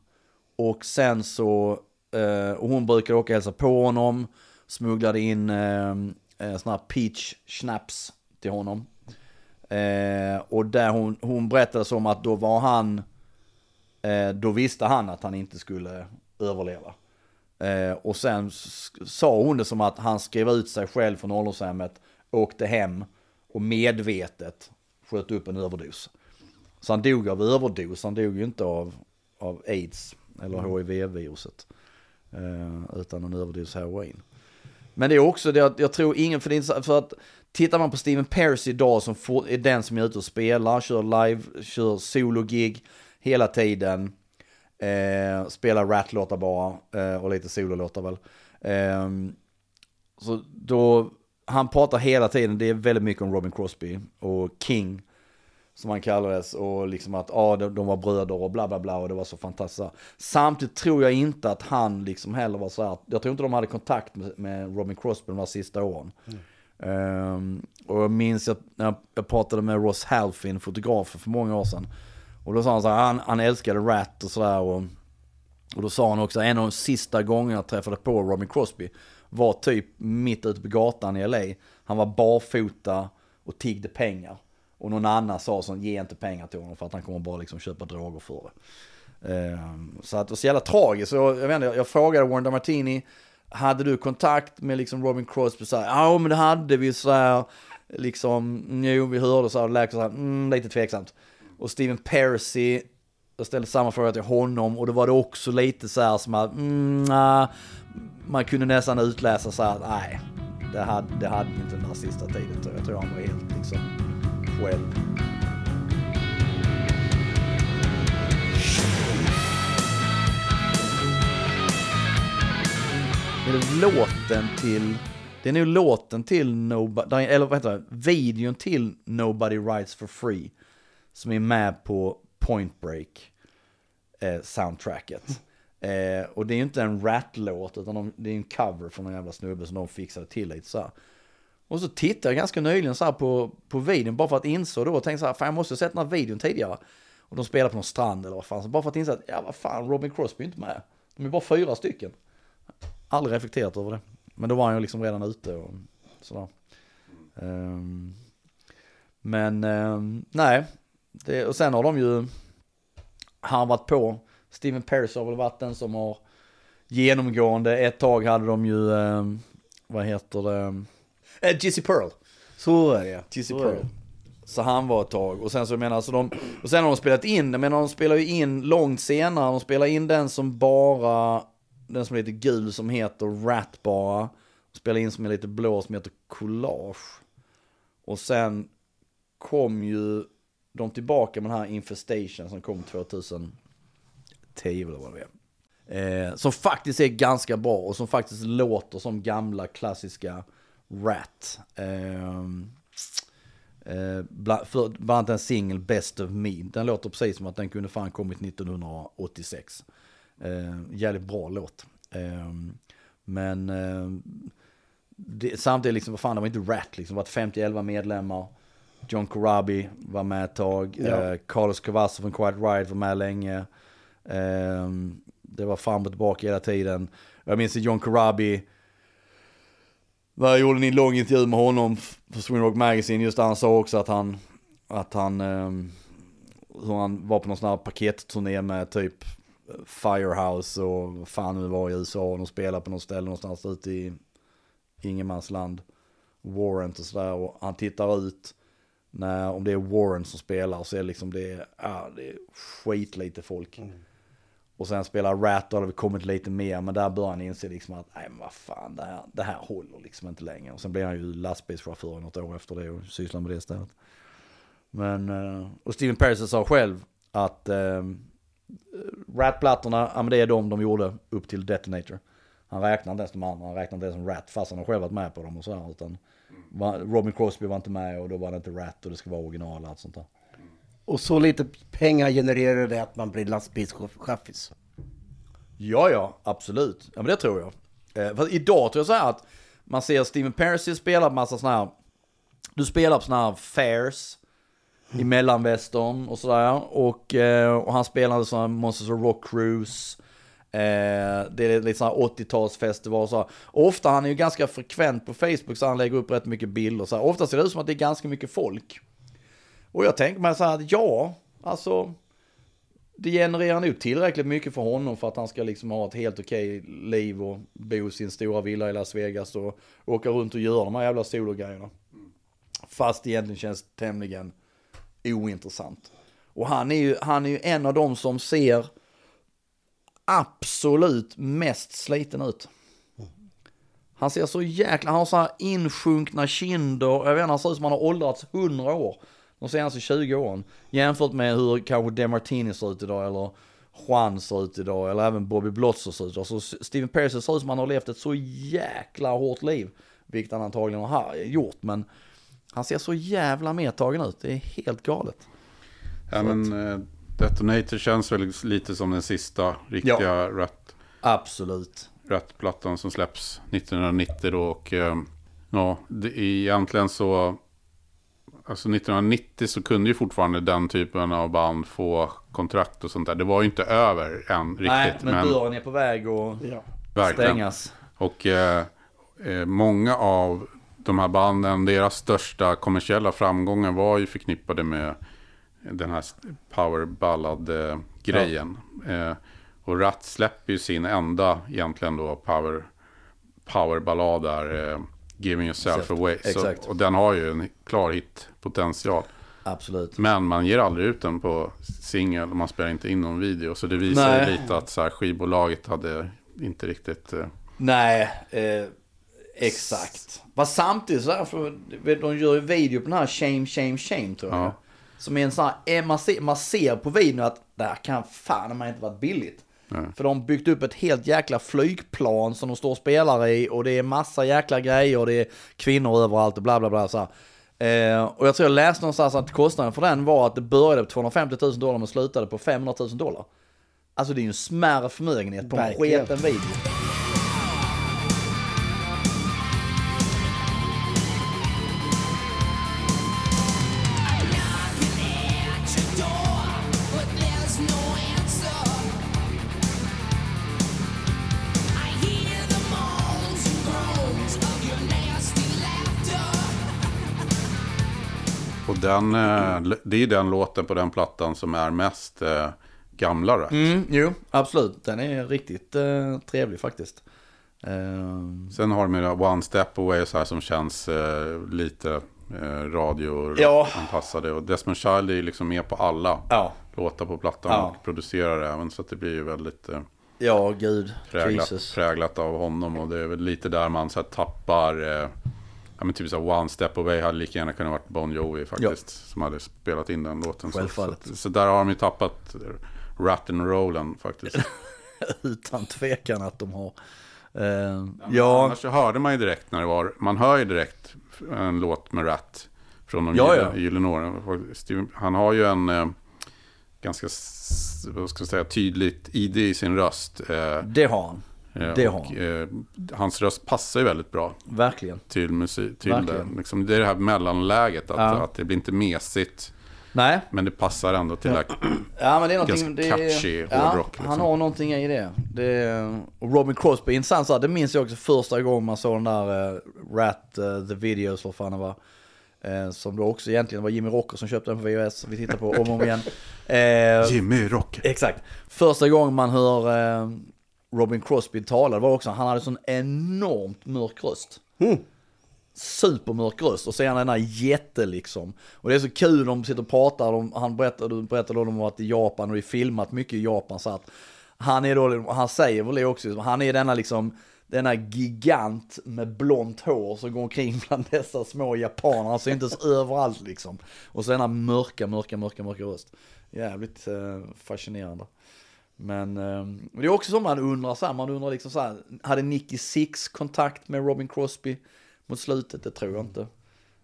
Och sen så, eh, och hon brukade åka och hälsa på honom. Smugglade in eh, eh sådana här peach snaps till honom. Eh, och där hon, hon berättade som att då var han, eh, då visste han att han inte skulle överleva. Eh, och sen sa hon det som att han skrev ut sig själv från ålderdomshemmet, åkte hem och medvetet sköt upp en överdos. Så han dog av överdos, han dog ju inte av, av aids eller hiv-viruset. Eh, utan en överdos heroin. Men det är också det att jag tror ingen, för, det för att tittar man på Steven Pearce idag som får, är den som är ute och spelar, kör live, kör solo-gig hela tiden. Eh, spelar rat-låtar bara eh, och lite sololåtar väl. Eh, så då, han pratar hela tiden, det är väldigt mycket om Robin Crosby och King som han kallades och liksom att ah, de, de var bröder och bla bla bla och det var så fantastiskt. Samtidigt tror jag inte att han liksom heller var så här, jag tror inte de hade kontakt med, med Robin Crosby de här sista åren. Mm. Um, och jag minns att när jag, pratade med Ross Halfin, fotografen för många år sedan. Och då sa han så här, han, han älskade Rat och sådär. Och, och då sa han också, en av de sista gångerna jag träffade på Robin Crosby var typ mitt ute på gatan i LA. Han var barfota och tiggde pengar. Och någon annan sa så ge inte pengar till honom för att han kommer bara liksom köpa droger för det. Um, så att det var så jävla tragiskt. Så jag, jag, vet inte, jag, jag frågade Wanda Martini, hade du kontakt med liksom Robin Crosby? Så här, ja men det hade vi så här, liksom, jo vi hörde så här, läkaren så här, mm, lite tveksamt. Och Steven Percy, jag ställde samma fråga till honom och då var det också lite så här som att, mm, uh, man kunde nästan utläsa så här, nej, det hade, det hade inte den här sista tiden. tror Jag Jag tror han var helt liksom själv. Men låten till, det är nog låten till Nobody, eller vad heter det, videon till Nobody Rides for Free. Som är med på Point Break eh, soundtracket. Eh, och det är ju inte en rat-låt utan de, det är en cover från en jävla snubbe som de fixade till lite så här. Och så tittade jag ganska nyligen så här på, på videon bara för att inse då och tänkte så här, fan jag måste ha sett den här videon tidigare. Och de spelar på någon strand eller vad fan, så bara för att inse att, ja vad fan, Robin Crosby är inte med. De är bara fyra stycken. Aldrig reflekterat över det. Men då var han ju liksom redan ute och sådär. Ehm, men ehm, nej, det, och sen har de ju harvat på. Steven Pearce har väl varit den som har genomgående. Ett tag hade de ju, ehm, vad heter det, eh, Jizzy Pearl. Så är det. Jizzy Pearl. det. Så han var ett tag. Och sen så jag menar, så de, och sen har de spelat in, menar de spelar ju in långt senare, de spelar in den som bara, den som är lite gul som heter Rat bara. De spelar in som är lite blå som heter Collage. Och sen kom ju de tillbaka med den här Infestation som kom 2010 eller vad det är. Eh, som faktiskt är ganska bra och som faktiskt låter som gamla klassiska Rat. Ehm, eh, bland, för, bland annat en singel Best of Me. Den låter precis som att den kunde fan kommit 1986. Eh, jävligt bra låt. Eh, men eh, det, samtidigt liksom, vad fan, det var inte Rat liksom. Det var 50-11 medlemmar. John Corabi var med ett tag. Ja. Eh, Carlos Cavasso från Quiet Riot var med länge. Eh, det var fram och tillbaka hela tiden. Jag minns att John Corabi jag gjorde en lång intervju med honom för Swing Rock Magazine just där han sa också att han, att han, ehm, hur han var på någon sån här paketturné med typ Firehouse och vad fan nu var i USA och de spelade på något ställe någonstans ute i ingenmansland. Warrant och sådär och han tittar ut när, om det är Warrant som spelar så är det liksom det, ja, det är skitlite folk. Och sen spelar Rat, har det kommit lite mer, men där börjar han inse liksom att nej men vad fan, det här, det här håller liksom inte längre. Och sen blir han ju lastbilschaufför något år efter det och sysslar med det istället. Men, eh, och Steven Pearce sa själv att eh, Rat-plattorna, ja men det är de de gjorde upp till Detonator. Han räknar inte ens de andra, han räknar inte ens som Rat, fast han har själv varit med på dem och sådär. Utan Robin Crosby var inte med och då var det inte Rat och det ska vara original och allt sånt där. Och så lite pengar genererar det att man blir lastbilschaffis. Ja, ja, absolut. Ja, men det tror jag. Eh, för idag tror jag så här att man ser Steven Percy spela på massa sådana här, du spelar på sådana här fairs i mellanvästern och sådär. Och, eh, och han spelade sådana här Monsters of Rock Cruise. Eh, det är lite sådana här 80-talsfestival och så. Och ofta, han är ju ganska frekvent på Facebook så han lägger upp rätt mycket bilder så här. Ofta ser det ut som att det är ganska mycket folk. Och jag tänker mig så här att ja, alltså det genererar nog tillräckligt mycket för honom för att han ska liksom ha ett helt okej liv och bo i sin stora villa i Las Vegas och åka runt och göra de här jävla sologrejerna. Fast det egentligen känns tämligen ointressant. Och han är ju, han är ju en av de som ser absolut mest sliten ut. Han ser så jäkla, han har så här insjunkna kinder, jag vet inte, han ser ut som han har åldrats 100 år de senaste 20 åren. Jämfört med hur kanske DeMartini ser ut idag eller Juan ser ut idag eller även Bobby Blotzer ser ut idag. Så Steven Pearce ser ut som han har levt ett så jäkla hårt liv. Vilket han antagligen har gjort men han ser så jävla medtagen ut. Det är helt galet. Ja, men eh, Detonator känns väl lite som den sista riktiga rätt, Absolut. rätt-plattan som släpps 1990 då. Och eh, ja, det, egentligen så... Alltså 1990 så kunde ju fortfarande den typen av band få kontrakt och sånt där. Det var ju inte över än riktigt. Nej, men, dörren är på väg att Ja. stängas. Och eh, eh, många av de här banden, deras största kommersiella framgångar var ju förknippade med den här power ballad-grejen. Eh, och Ratt släpper ju sin enda egentligen då power, powerballad där, eh, Giving yourself Exakt. away. Så, Exakt. och den har ju en klar hitpotential. Absolut. Men man ger aldrig ut den på singel och man spelar inte in någon video. Så det visar ju Nej. lite att så här, skivbolaget hade inte riktigt... Eh, Nej, eh, exakt. Fast samtidigt så här, för de gör ju video på den här Shame, Shame, Shame tror jag. Ja. Som är en sån här, eh, man ser, man ser på videon att det här kan fan man inte varit billigt. För de har byggt upp ett helt jäkla flygplan som de står och spelar i och det är massa jäkla grejer och det är kvinnor överallt och bla bla bla. Så här. Eh, och jag tror jag läste någonstans att kostnaden för den var att det började på 250 000 dollar men slutade på 500 000 dollar. Alltså det är ju en smärre förmögenhet på en sketen video. Den, eh, det är den låten på den plattan som är mest eh, gamla rätt. Mm, jo, absolut. Den är riktigt eh, trevlig faktiskt. Eh, Sen har de ju One Step Away så här som känns eh, lite eh, radio Ja. Och Desmond Child är ju liksom med på alla ja, låtar på plattan Ja. och producerar även. Så att det blir ju väldigt ja, gud. präglat, präglat av honom. Och det är väl lite där man så här tappar, ja men typ så One Step Away hade lika gärna kunnat varit Bon Jovi faktiskt. Som hade spelat in den låten. Så, Självfallet. så, så där har de ju tappat rat and rollen faktiskt. Utan tvekan att de har. Eh, ja, Annars så hörde man ju direkt när det var, man hör ju direkt en låt med Rat från de Ja, ja. gyllene åren. Han har ju en eh, ganska, vad ska jag säga, tydligt ID i sin röst. Eh, det har han. Eh, det har och, han. eh, hans röst passar ju väldigt bra Verkligen. till musik. Till det. Verkligen. Liksom, det är det här mellanläget, att, Ja. att det blir inte mesigt. Nej, Men det passar ändå till det här. ja men det är. Ganska det, catchy ja, hårdrock, liksom. Han har någonting i det. det och Robin Crosby, intressant så här, det minns jag också första gången man såg den där uh, Rat, eh, The Videos, vad fan det var. Eh, som då också egentligen var Jimmy Rocker som köpte den på VHS, vi tittar på om och om igen. Eh, Jimmy Rock. Exakt. Första gången man hör eh, Robin Crosby tala, det var också, han hade sån enormt mörk röst. Supermörk röst och så är han den här jätte liksom. Och det är så kul, de sitter och pratar, de, han berättade, berättade om att varit i Japan och det är filmat mycket i Japan så att han är då, han säger väl det också, han är denna liksom denna gigant med blont hår som går omkring bland dessa små japaner. Han syntes överallt liksom. Och så denna mörka, mörka, mörka, mörka röst. Jävligt eh, fascinerande. Men eh, det är också som man undrar så här, man undrar liksom så här, hade Nicky Six kontakt med Robin Crosby mot slutet? Det tror jag inte.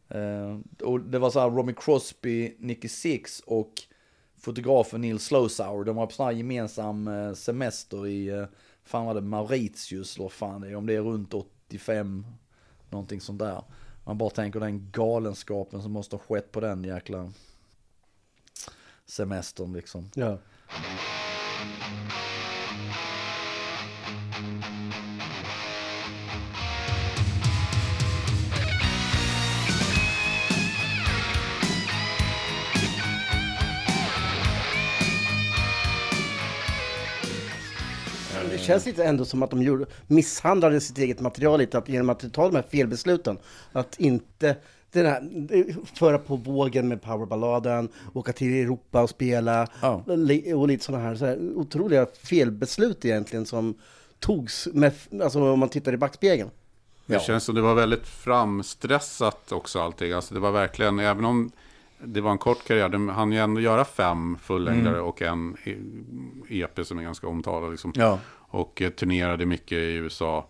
Eh, och det var så här, Robin Crosby, Nicky Six och fotografen Neil Slowsour, de var på sån här gemensam eh, semester i, eh, fan var det, Mauritius eller fan det är, om det är runt 85, någonting sånt där. Man bara tänker den galenskapen som måste ha skett på den jäkla semestern liksom. Ja. Det känns lite ändå som att de gjorde, misshandlade sitt eget material lite att, genom att ta de här felbesluten. Att inte den här, föra på vågen med powerballaden, åka till Europa och spela Ja. och lite sådana här, så här otroliga felbeslut egentligen som togs med, alltså om man tittar i backspegeln. Det känns som det var väldigt framstressat också allting. Alltså det var verkligen, även om det var en kort karriär, de hann ju ändå göra fem fullängdare och en EP som är ganska omtalad. Liksom. Ja. Och eh, turnerade mycket i USA.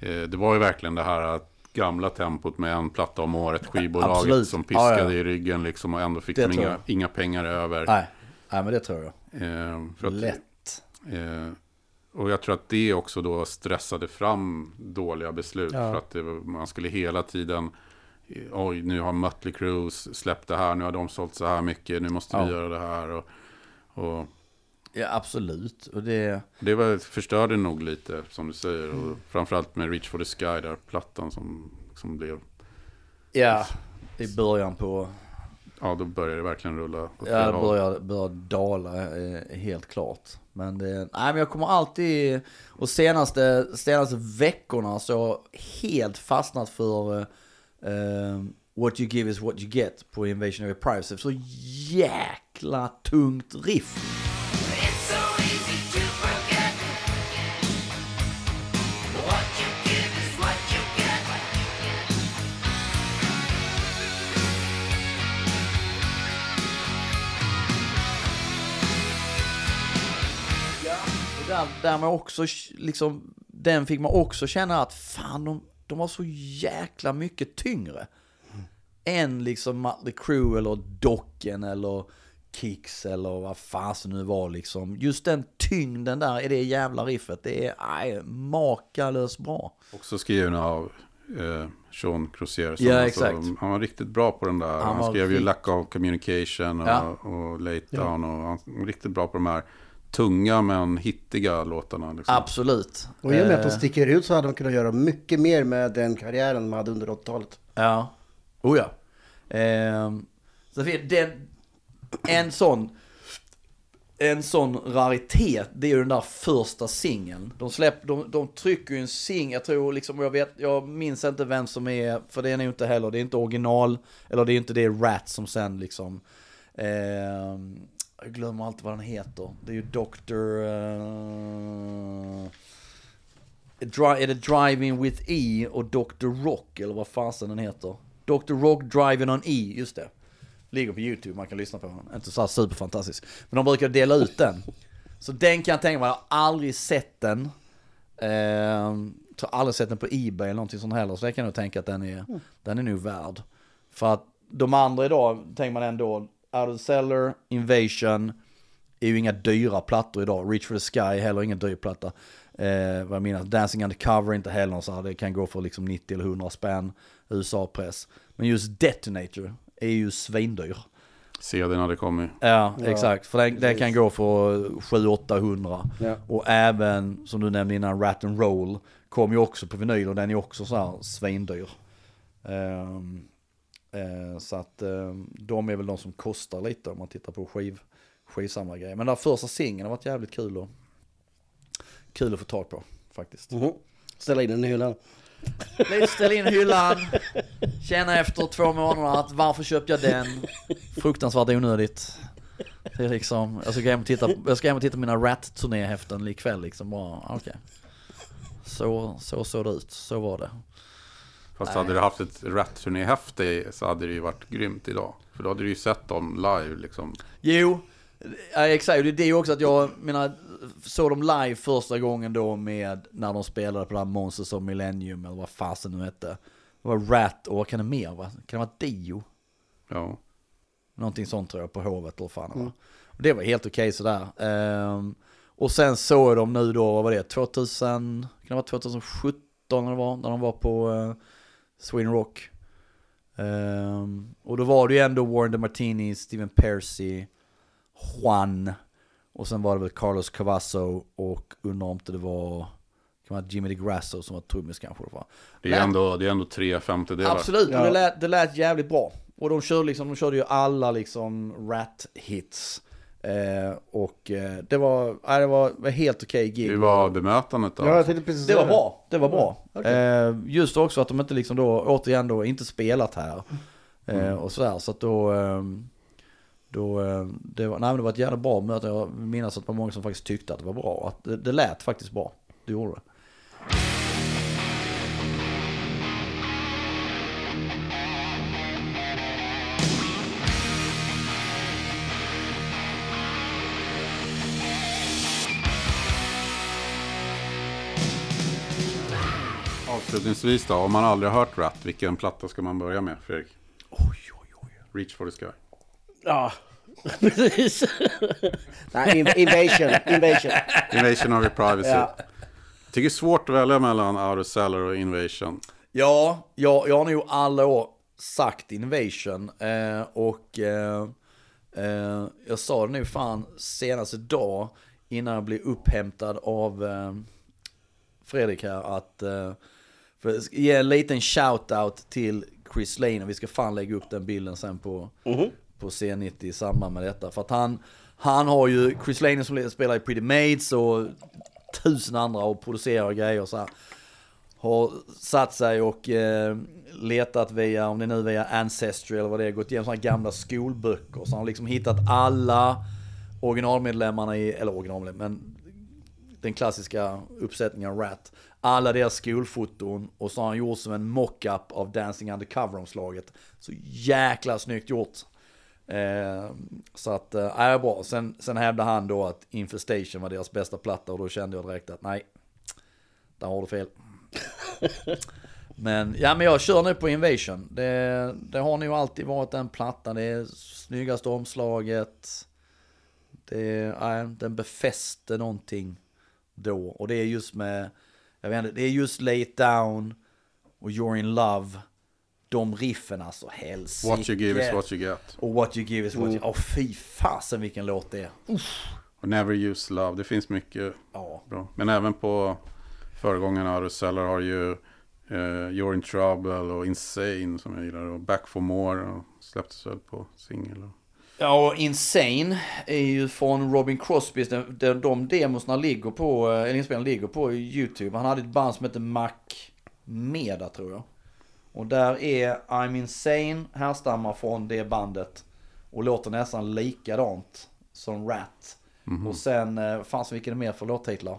Eh, det var ju verkligen det här att gamla tempot med en platta om året, skivbolaget Absolut. som piskade Ja, ja. i ryggen liksom och ändå fick Det de inga, inga pengar över. Nej, nej men det tror jag. Eh, för att, Lätt. Eh, och jag tror att det också då stressade fram dåliga beslut. Ja. För att det, man skulle hela tiden, eh, oj nu har Mötley Crüe släppt det här, nu har de sålt så här mycket, nu måste vi göra det här. Och, och Ja absolut. Och det, det var, förstörde nog lite, som du säger. Mm. Och framförallt med Reach for the Sky, där plattan som, som blev, ja, i början på, ja då började det verkligen rulla. åt ja det håll. börjar, börjar dala eh, helt klart. Men det, nej men jag kommer alltid, och senaste, senaste veckorna så har jag helt fastnat för eh, What you give is what you get på Invasion of privacy. Så jäkla tungt riff. Där, där man också liksom, den fick man också känna att fan de, de var så jäkla mycket tyngre. Än liksom Mötley Crüe eller Docken eller Kicks eller vad fasen nu var liksom. Just den tyngden där i det jävla riffet, det är aj, makalöst bra. Också skriven av eh, Sean Crozier. som Ja, alltså-. Han var riktigt bra på den där. Han Han, skrev ju Lack of Communication och, Ja. och Late Down. Och han var riktigt bra på de här tunga men hittiga låtarna. Liksom. Absolut. Och i och med att de Eh, sticker ut så hade de kunnat göra mycket mer med den karriären de hade under 80-talet. Ja, oh ja. Ehm, så den, en sån, en sån raritet, det är ju den där första singeln. De släpp, de, de trycker ju en singel, jag tror liksom, jag vet, jag minns inte vem som är, för det är nog inte heller, det är inte original, eller det är inte det Rat som sen liksom, ehm, jag glömmer alltid vad den heter. Det är ju Dr. Uh, är det Driving with E och Dr. Rock eller vad fasen den heter? Dr. Rock Driving on E, just det. Ligger på YouTube, man kan lyssna på den. Inte så här superfantastisk. Men de brukar dela ut den. Så den kan jag tänka mig, jag har aldrig sett den. Ehm, tror aldrig sett den på Ebay eller någonting sånt heller. Så jag kan nog tänka att den är, den är nog värd. För att de andra idag, tänker man ändå, Out of the Cellar, Invasion, är ju inga dyra plattor idag. Reach for the Sky heller ingen dyr platta. Eh, vad jag menar, Dancing Undercover inte heller så här, det kan gå för liksom 90 eller 100 spänn USA-press. Men just Detonator är ju svindyr. CDn hade kommit. Ja, Ja, exakt. För den, den kan gå för 700-800. Ja. Och även, som du nämnde innan, Rat and Roll kom ju också på vinyl och den är också så här svindyr. Ehm, eh, så att ehm, de är väl de som kostar lite om man tittar på skiv, skivsamlargrejer. Men den första singeln har varit jävligt kul, och, kul att få tag på faktiskt. Mhm. Ställa in den i hyllan. Lite ställ in hyllan, känna efter två månader att varför köpte jag den? Fruktansvärt onödigt. Det är liksom, jag ska hem och titta, jag ska hem och titta på mina Rat-turnéhäften ikväll liksom bara. Så, så såg det ut, så var det. Fast hade du haft ett Rat-turnéhäfte så hade det ju varit grymt idag. För då hade du ju sett dem live liksom. Jo, ja, exakt. Det är ju också att jag menar, såg dem live första gången då med när de spelade på det här Monsters of Millennium eller vad fasen nu hette. Det var Rat och vad kan det mer vara? Kan det vara Dio? Ja. Någonting sånt tror jag på Hovet eller fan mm. Och det var helt okej sådär. Ehm, och sen såg dem nu då, vad var det, 2000, kan det vara 2017 eller var, när de var på uh, Sweden Rock. Ehm, och då var det ju ändå Warren DeMartini, Steven Percy, Juan. Och sen var det väl Carlos Cavasso och undrar om det var, kan vara Jimmy DeGrasso som var trummis kanske. Det var. Det är, ändå, det är ändå tre femtedelar. Absolut, Ja. och det lät, det lät jävligt bra. Och de körde, liksom, de körde ju alla liksom rat-hits. Eh, och eh, det var, nej, det var var helt okej gig. Hur var bemötandet då? Ja, jag tänkte precis Det var bra, det var bra. okej. Eh, just också att de inte liksom då, återigen då, inte spelat här. Eh, Mm. och sådär, så att då, ehm, då, eh, det var, nej men det var ett jävla bra möte. Jag minns att det var många som faktiskt tyckte att det var bra. Att det, det lät faktiskt bra, det gjorde det. Avslutningsvis då, om man aldrig har hört Rat, vilken platta ska man börja med Fredrik? Oj, oj, oj. Reach for the sky. Ja, precis. Nej, in- invasion, invasion. Invasion of your privacy. Ja. Jag tycker det är svårt att välja mellan Out of Cellar och Invasion. Ja, jag, jag har nog alla år sagt Invasion. Eh, och eh, eh, jag sa det nu fan senast idag innan jag blev upphämtad av eh, Fredrik här att eh, för ge en liten shout-out till Chris Lane och vi ska fan lägga upp den bilden sen på, på C90 i samband med detta. För att han, han har ju, Chris Lane som spelar i Pretty Maids och tusen andra och producerar grejer och så här har satt sig och eh, letat via, om det nu är via Ancestry eller vad det är, gått igenom sådana gamla skolböcker. Så han har liksom hittat alla originalmedlemmarna i, eller originalmedlemmar, men den klassiska uppsättningen Rat. Alla deras skolfoton och så har han gjort som en mockup av Dancing Undercover-omslaget. Så jäkla snyggt gjort. Eh, så att, eh, är bra. Sen, sen hävdade han då att Infestation var deras bästa platta och då kände jag direkt att nej, där har du fel. men, ja men jag kör nu på Invasion. Det, det har nog alltid varit den plattan, det är snyggaste omslaget. Det, nej, den befäste någonting då. Och det är just med, jag vet inte, det är just Lay It Down och You're In Love. De riffen alltså, helsike. What you give is what you get. Och What You Give Is What You... Åh fy fasen vilken låt det är. Och Never Use Love. Det finns mycket Ja. bra. Men även på föregångarna av Ruseller har ju eh, You're In Trouble och Insane som jag gillar. Och Back For More och släpptes väl på singel. och- Ja, och Insane är ju från Robin Crosby. De, de, de demosna ligger på, eh, eller inspelningarna ligger på YouTube. Han hade ett band som heter Mac Meda tror jag. Och där är I'm Insane härstammar från det bandet. Och låter nästan likadant som Rat. Och sen, eh, fanns vilken är mer för låttitlar?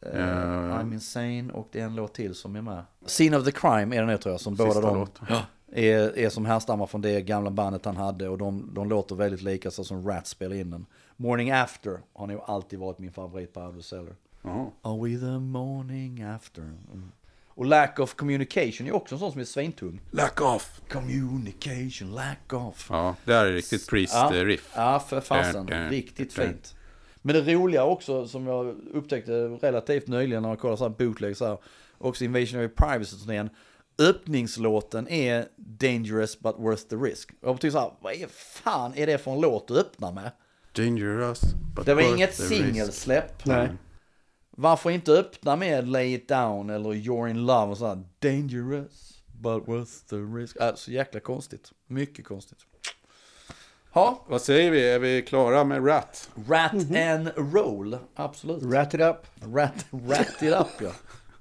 Eh. I'm Insane och det är en låt till som är med. Scene of the Crime är den nu tror jag, som båda Sista de låten. Är, är som härstammar från det gamla bandet han hade och de, de låter väldigt lika så som Rat spelar in den. Morning After har nog alltid varit min favorit på Out Cellar. Jaha. Are we the morning after? Mm. Och Lack of Communication är också en sån som är svintung. Lack off! Communication, lack of. Ja, det här är riktigt Ja, Priest-riff. ja för fasen. Riktigt fint. Men det roliga också som jag upptäckte relativt nyligen när jag kollade så här bootleg så här, också Invasionary Privacy-turnén. Öppningslåten är Dangerous but worth the risk. Jag betyder så här, vad är fan är det för en låt att öppna med? Dangerous. But Det var worth inget the singelsläpp. Nej. Varför inte öppna med Lay It Down eller You're In Love och så här, Dangerous but worth the risk. Äh, så jäkla konstigt. Mycket konstigt. Ja, Vad säger vi? Är vi klara med Rat? Rat and Roll. Absolut. Rat it up. Rat, rat it up ja.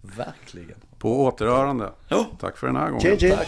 Verkligen. På återhörande. Ja. Tack för den här gången. Tack.